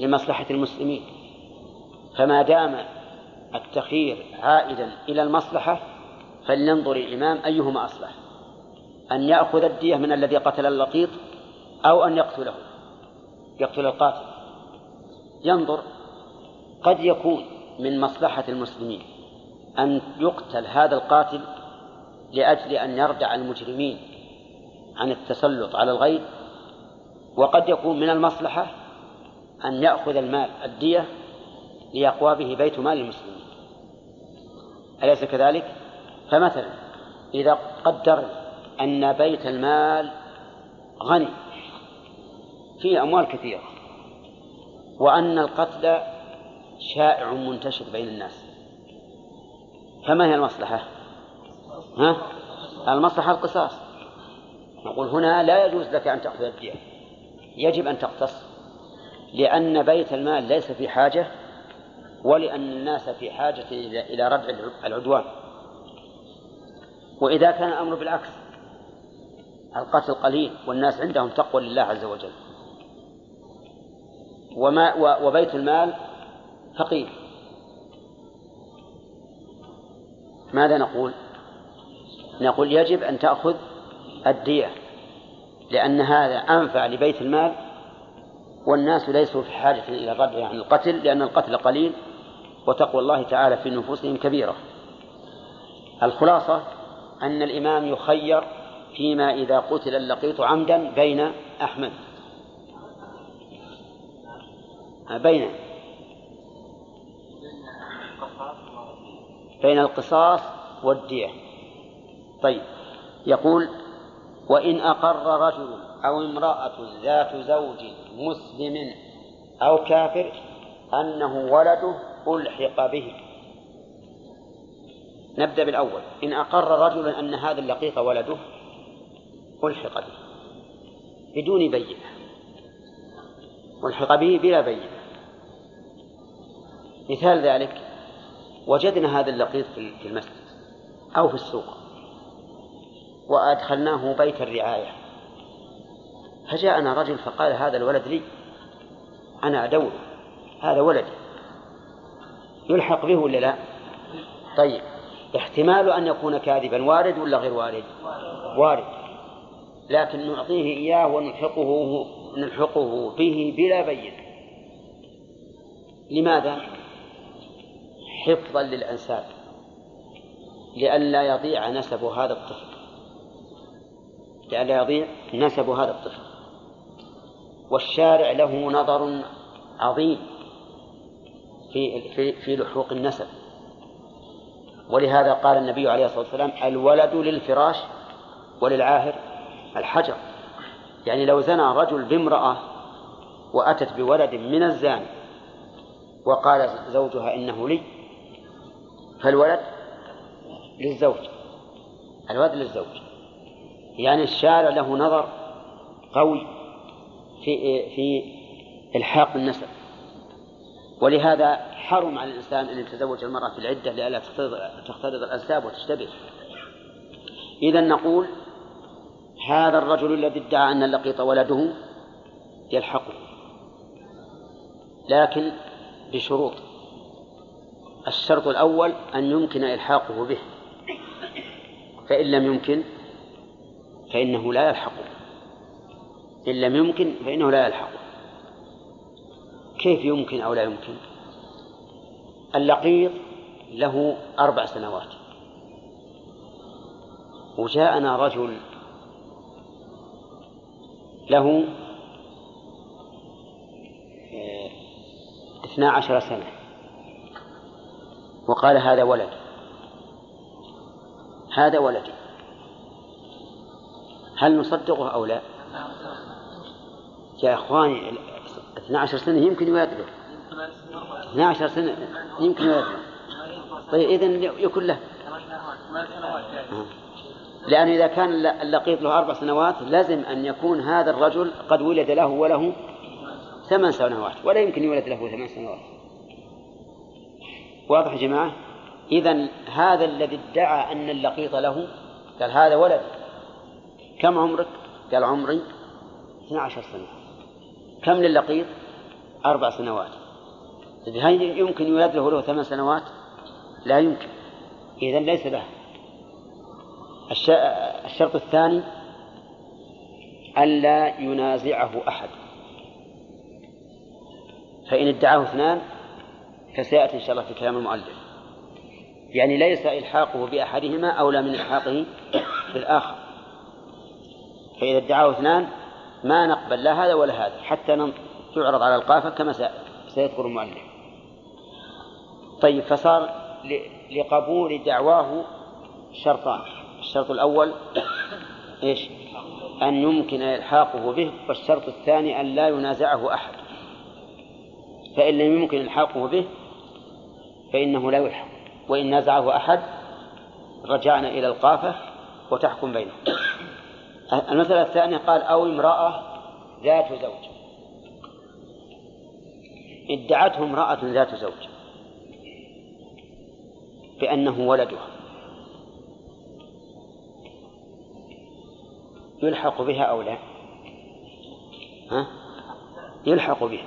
لمصلحة المسلمين. فما دام التخيير عائدا إلى المصلحة فلينظر الإمام أيهما أصلح أن يأخذ الدية من الذي قتل اللقيط أو أن يقتله يقتل القاتل. ينظر قد يكون من مصلحة المسلمين أن يقتل هذا القاتل لأجل أن يردع المجرمين عن التسلط على الغير وقد يكون من المصلحة أن يأخذ المال الدية ليقوى به بيت مال المسلمين أليس كذلك؟ فمثلا إذا قدر أن بيت المال غني فيه أموال كثيرة وأن القتل شائع منتشر بين الناس. فما هي المصلحة؟ ها؟ المصلحة القصاص. نقول هنا لا يجوز لك أن تأخذ الدية. يجب أن تقتص. لأن بيت المال ليس في حاجة ولأن الناس في حاجة إلى ردع العدوان. وإذا كان الأمر بالعكس القتل قليل والناس عندهم تقوى لله عز وجل. وما وبيت المال فقير. ماذا نقول؟ نقول يجب أن تأخذ الدية لأن هذا أنفع لبيت المال والناس ليسوا في حاجة إلى الردع عن القتل لأن القتل قليل وتقوى الله تعالى في نفوسهم كبيرة. الخلاصة أن الإمام يخير فيما إذا قتل اللقيط عمدا بين أحمد. بين بين القصاص والدية. طيب يقول وإن أقر رجل أو امرأة ذات زوج مسلم أو كافر أنه ولده ألحق به. نبدأ بالأول. إن أقر رجل أن هذا اللقيط ولده ألحق به. بدون بينة. ألحق به بلا بينة. مثال ذلك وجدنا هذا اللقيط في المسجد أو في السوق. وأدخلناه بيت الرعاية. فجاءنا رجل فقال هذا الولد لي. أنا أدور. هذا ولدي يلحق به ولا لا؟ طيب. احتمال أن يكون كاذبا. وارد ولا غير وارد؟ وارد. لكن نعطيه إياه ونلحقه نلحقه به بلا بين. لماذا؟ حفظا للأنساب لئلا يضيع نسب هذا الطفل. لئلا يضيع نسب هذا الطفل. والشارع له نظر عظيم في في في لحوق النسب. ولهذا قال النبي عليه الصلاة والسلام الولد للفراش وللعاهر الحجر. يعني لو زنى رجل بامرأة وأتت بولد من الزاني وقال زوجها إنه لي فالولد للزوج الولد للزوج. يعني الشارع له نظر قوي في في إلحاق النسب. ولهذا حرم على الإنسان أن يتزوج المرأة في العدة لئلا تختلط الأنساب وتشتبه. إذا نقول هذا الرجل الذي ادعى أن اللقيط ولده يلحقه لكن بشروط. الشرط الأول أن يمكن إلحاقه به. فإن لم يمكن فإنه لا يلحقه. إن لم يمكن فإنه لا يلحقه. كيف يمكن أو لا يمكن؟ اللقيط له أربع سنوات. وجاءنا رجل له آه، اثنا عشر سنة. وقال هذا ولد. هذا ولدي هل نصدقه أو لا؟ يا إخواني 12 سنة يمكن يوادله 12 سنة يمكن يوادله طيب إذن يكون له. لأنه إذا كان اللقيط له أربع سنوات لازم أن يكون هذا الرجل قد ولد له وله ثمان سنوات ولا يمكن يولد له ثمان سنوات. واضح يا جماعة؟ إذا هذا الذي ادعى أن اللقيط له قال هذا ولد. كم عمرك؟ قال عمري 12 سنة كم للقيط؟ أربع سنوات. هل يمكن يولد له له ثمان سنوات؟ لا يمكن. إذا ليس له. الشرط الثاني ألا ينازعه أحد. فإن ادعاه اثنان فسيأتي إن شاء الله في كلام المؤلف. يعني ليس إلحاقه بأحدهما أولى من إلحاقه بالآخر فإذا ادعاه اثنان ما نقبل لا هذا ولا هذا حتى تعرض على القافة كما سيذكر المؤلف. طيب فصار لقبول دعواه شرطان. الشرط الأول إيش؟ أن يمكن إلحاقه به والشرط الثاني أن لا ينازعه أحد. فإن لم يمكن إلحاقه به فإنه لا يلحق. وإن نازعه أحد رجعنا إلى القافة وتحكم بينهم. المسألة الثانية قال أو امرأة ذات زوج. ادعته امرأة ذات زوج بأنه ولدها. يلحق بها أو لا؟ ها؟ يلحق بها.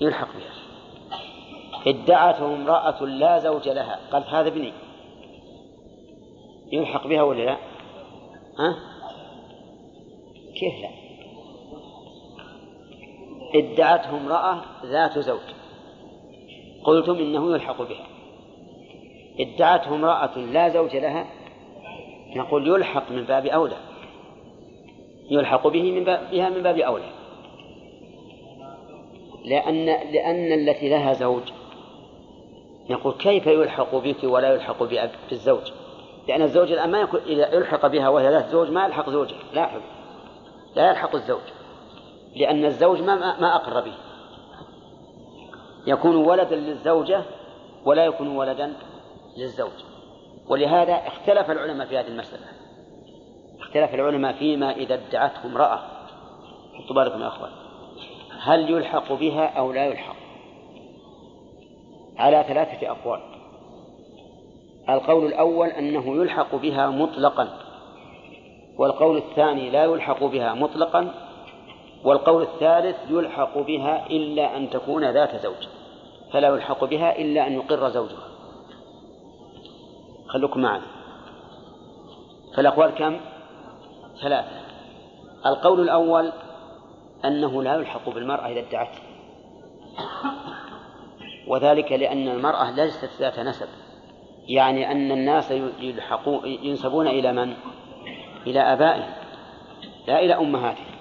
يلحق بها. ادعته امرأة لا زوج لها. قالت هذا ابني. يلحق بها ولا لا؟ ها؟ كيف لا؟ ادعته امرأة ذات زوج. قلتم إنه يلحق بها. ادعته امرأة لا زوج لها؟ نقول يلحق من باب أولى. يلحق به من باب بها من باب أولى. لأن لأن التي لها زوج يقول كيف يلحق بك ولا يلحق بالزوج؟ لأن الزوج الآن ما يكون إذا يلحق بها وهي ذات زوج ما يلحق زوجها لا لا يلحق الزوج لأن الزوج ما ما أقر به. يكون ولدا للزوجة ولا يكون ولدا للزوج. ولهذا اختلف العلماء في هذه المسألة. اختلف العلماء فيما إذا ادعته امرأة. حطوا بالكم يا أخوان. هل يلحق بها أو لا يلحق؟ على ثلاثة أقوال. القول الأول أنه يلحق بها مطلقا والقول الثاني لا يلحق بها مطلقا والقول الثالث يلحق بها إلا أن تكون ذات زوج فلا يلحق بها إلا أن يقر زوجها. خلوكم معنا. فالأقوال كم؟ ثلاثة. القول الأول أنه لا يلحق بالمرأة إذا ادعته وذلك لأن المرأة ليست ذات نسب. يعني أن الناس يلحقون ينسبون إلى من؟ إلى آبائهم لا إلى أمهاتهم.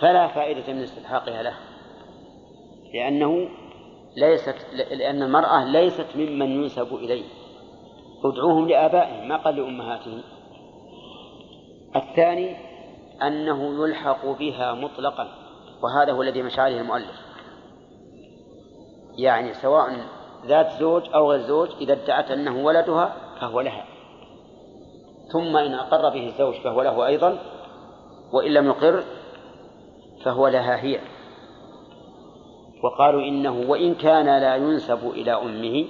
فلا فائدة من استلحاقها له لأنه ليست لأن المرأة ليست ممن ينسب إليه. ادعوهم لآبائهم ما قال لأمهاتهم. الثاني أنه يلحق بها مطلقا وهذا هو الذي مشى عليه المؤلف. يعني سواء ذات زوج أو غير زوج إذا ادعت أنه ولدها فهو لها. ثم إن أقر به الزوج فهو له أيضا وإن لم يقر فهو لها هي. وقالوا إنه وإن كان لا ينسب إلى أمه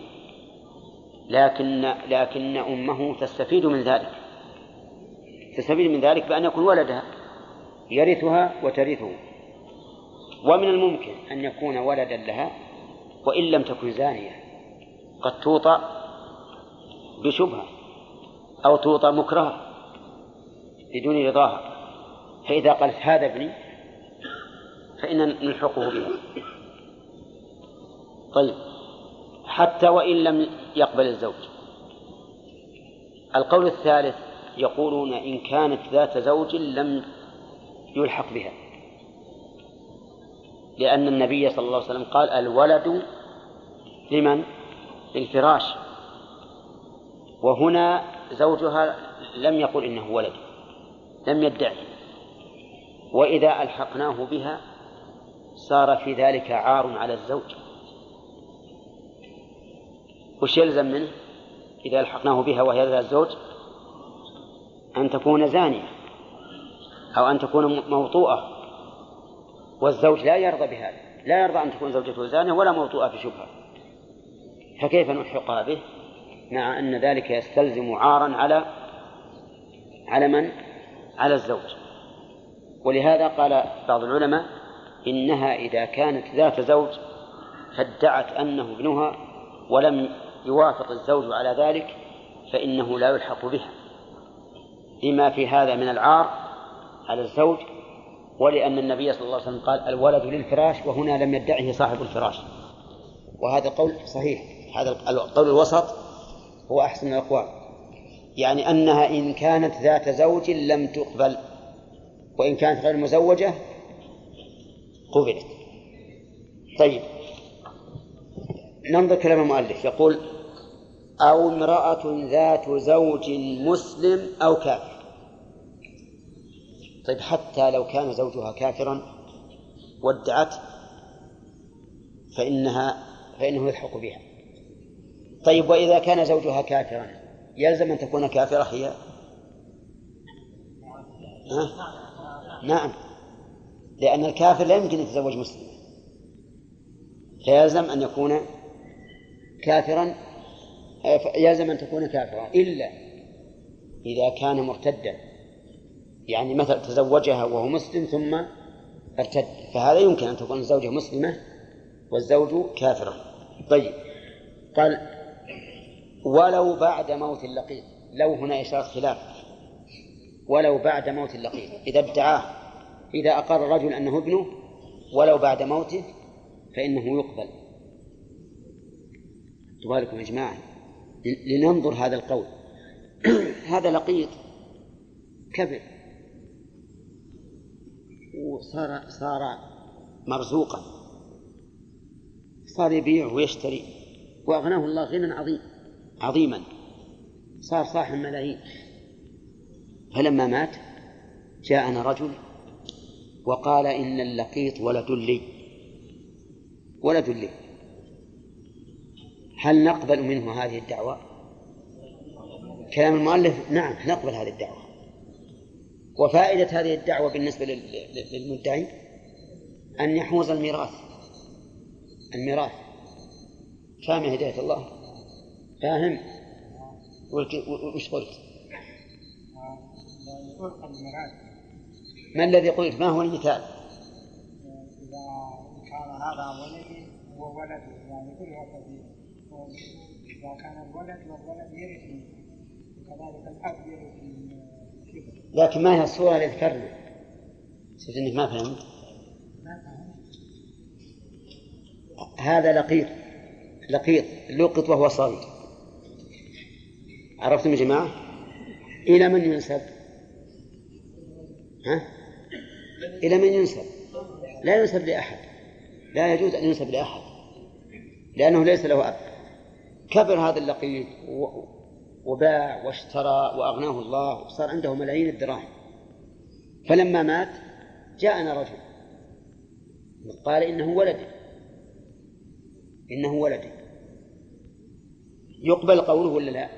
لكن لكن أمه تستفيد من ذلك. تستفيد من ذلك بأن يكون ولدها يرثها وترثه. ومن الممكن أن يكون ولدا لها وإن لم تكن زانية قد توطأ بشبهة أو توطأ مكرهة بدون رضاها. فإذا قالت هذا ابني فإن نلحقه بها. طيب حتى وإن لم يقبل الزوج. القول الثالث يقولون إن كانت ذات زوج لم يلحق بها. لأن النبي صلى الله عليه وسلم قال الولد لمن؟ للفراش. وهنا زوجها لم يقل إنه ولد لم يدعي. وإذا ألحقناه بها صار في ذلك عار على الزوج. وش يلزم منه؟ إذا ألحقناه بها وهي ذات الزوج أن تكون زانية أو أن تكون موطوءة. والزوج لا يرضى بهذا. لا يرضى أن تكون زوجته زانية ولا موطوءة في شبهة. فكيف نلحقها به؟ مع أن ذلك يستلزم عارا على على من؟ على الزوج. ولهذا قال بعض العلماء إنها إذا كانت ذات زوج فادعت أنه ابنها ولم يوافق الزوج على ذلك فإنه لا يلحق بها. لما في هذا من العار على الزوج ولأن النبي صلى الله عليه وسلم قال الولد للفراش وهنا لم يدعه صاحب الفراش. وهذا قول صحيح. هذا القول الوسط هو أحسن الأقوال. يعني أنها إن كانت ذات زوج لم تقبل. وإن كانت غير مزوجة قبلت. طيب. ننظر كلام المؤلف. يقول أو امرأة ذات زوج مسلم أو كافر. طيب حتى لو كان زوجها كافرا وادعت فإنها فإنه يلحق بها. طيب وإذا كان زوجها كافرا يلزم أن تكون كافرة هي؟ ها؟ نعم لأن الكافر لا يمكن يتزوج مسلمة فيلزم أن يكون كافرا يلزم أن تكون كافرا إلا إذا كان مرتدا. يعني مثلا تزوجها وهو مسلم ثم ارتد. فهذا يمكن أن تكون الزوجة مسلمة والزوج كافرا. طيب. قال ولو بعد موت اللقيط. لو هنا إشارة خلاف. ولو بعد موت اللقيط. إذا ادعاه. إذا أقر الرجل أنه ابنه ولو بعد موته فإنه يقبل. تباركم يا جماعة لننظر هذا القول. هذا لقيط كبر. وصار صار مرزوقا. صار يبيع ويشتري. وأغناه الله غنى عظيم عظيما. صار صاحب ملايين. فلما مات جاءنا رجل وقال إن اللقيط ولد لي. ولد لي. هل نقبل منه هذه الدعوة؟ كلام المؤلف نعم نقبل هذه الدعوة. وفائدة هذه الدعوة بالنسبة للمدعي أن يحوز الميراث الميراث. فاهم هداية الله. فاهم. وش قلت؟ ما الذي قلت؟ ما هو المثال؟ إذا كان هذا ولدي وولد يعني كل إذا كان الولد والولد يرثني وكذلك الأب يرثني لكن ما هي الصورة اللي ذكرنا؟ شفت إنك ما فهمت؟ هذا لقيط لقيط لقط وهو صغير عرفتم يا جماعة؟ إلى من ينسب؟ ها؟ إلى من ينسب؟ لا ينسب لأحد لا يجوز أن ينسب لأحد لأنه ليس له أب كبر هذا اللقيط وباع واشترى وأغناه الله وصار عنده ملايين الدراهم. فلما مات جاءنا رجل. قال إنه ولدي. إنه ولدي. يقبل قوله ولا لا؟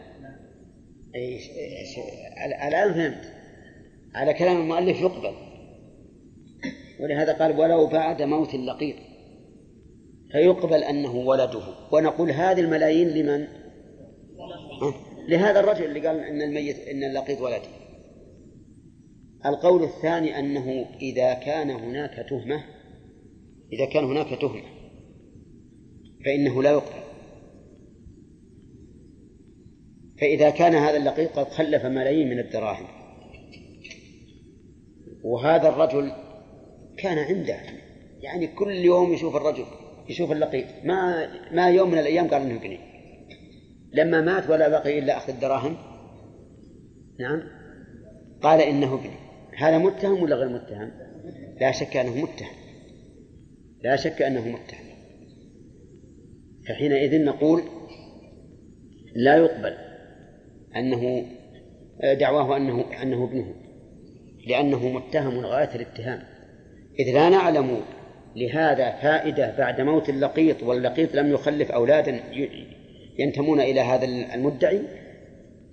إيش؟ الآن فهمت. على كلام المؤلف يقبل. ولهذا قال ولو بعد موت اللقيط فيقبل أنه ولده. ونقول هذه الملايين لمن؟ لهذا الرجل اللي قال إن الميت إن اللقيط ولدي. القول الثاني أنه إذا كان هناك تهمة إذا كان هناك تهمة فإنه لا يقبل. فإذا كان هذا اللقيط قد خلف ملايين من الدراهم. وهذا الرجل كان عنده يعني كل يوم يشوف الرجل يشوف اللقيط. ما ما يوم من الأيام قال إنه ابني لما مات ولا بقي إلا أخذ الدراهم نعم. قال إنه ابني هذا متهم ولا غير متهم؟ لا شك أنه متهم. لا شك أنه متهم. فحينئذ نقول لا يقبل أنه دعواه أنه أنه ابنه لأنه متهم غاية الاتهام. إذ لا نعلم لهذا فائدة بعد موت اللقيط واللقيط لم يخلف أولادا ينتمون إلى هذا المدعي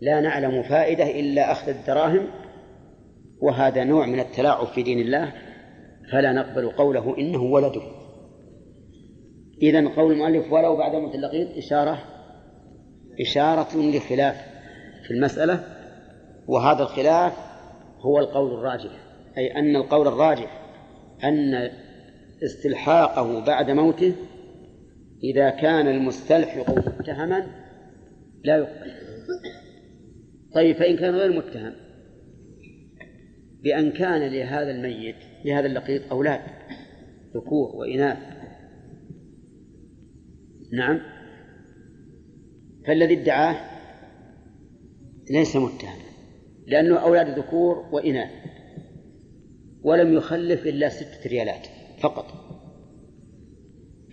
لا نعلم فائدة إلا أخذ الدراهم وهذا نوع من التلاعب في دين الله فلا نقبل قوله إنه ولده إذا قول المؤلف ولو بعد موت اللقيط إشارة إشارة لخلاف في المسألة وهذا الخلاف هو القول الراجح أي أن القول الراجح أن استلحاقه بعد موته إذا كان المستلحق متهما لا يقبل. طيب فإن كان غير متهم بأن كان لهذا الميت لهذا اللقيط أولاد ذكور وإناث. نعم. فالذي ادعاه ليس متهم لأنه أولاد ذكور وإناث ولم يخلف إلا ستة ريالات فقط.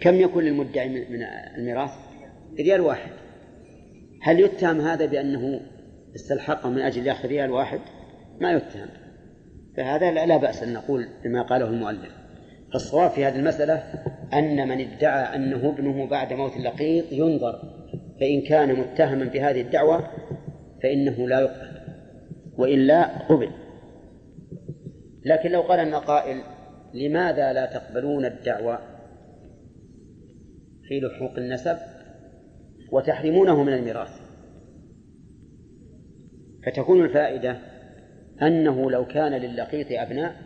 كم يكون للمدعي من الميراث؟ ريال واحد. هل يتهم هذا بأنه استلحقه من أجل يأخذ ريال واحد؟ ما يتهم. فهذا لا بأس أن نقول بما قاله المؤلف. فالصواب في هذه المسألة أن من ادعى أنه ابنه بعد موت اللقيط ينظر. فإن كان متهما بهذه الدعوة فإنه لا يقبل. وإلا قبل. لكن لو قال أن قائل لماذا لا تقبلون الدعوة؟ في لحوق النسب وتحرمونه من الميراث. فتكون الفائدة أنه لو كان للقيط أبناء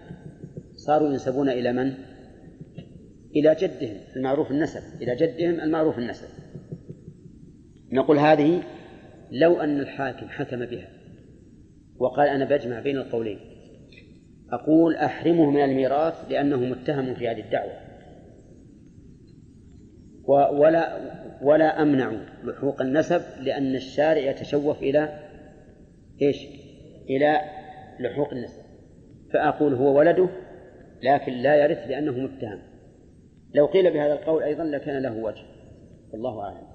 صاروا ينسبون إلى من؟ إلى جدهم المعروف النسب إلى جدهم المعروف النسب. نقول هذه لو أن الحاكم حكم بها وقال أنا بجمع بين القولين. أقول أحرمه من الميراث لأنه متهم في هذه الدعوة. ولا ولا أمنع لحوق النسب لأن الشارع يتشوف إلى إيش؟ إلى لحوق النسب. فأقول هو ولده لكن لا يرث لأنه متهم. لو قيل بهذا القول أيضا لكان له وجه والله أعلم.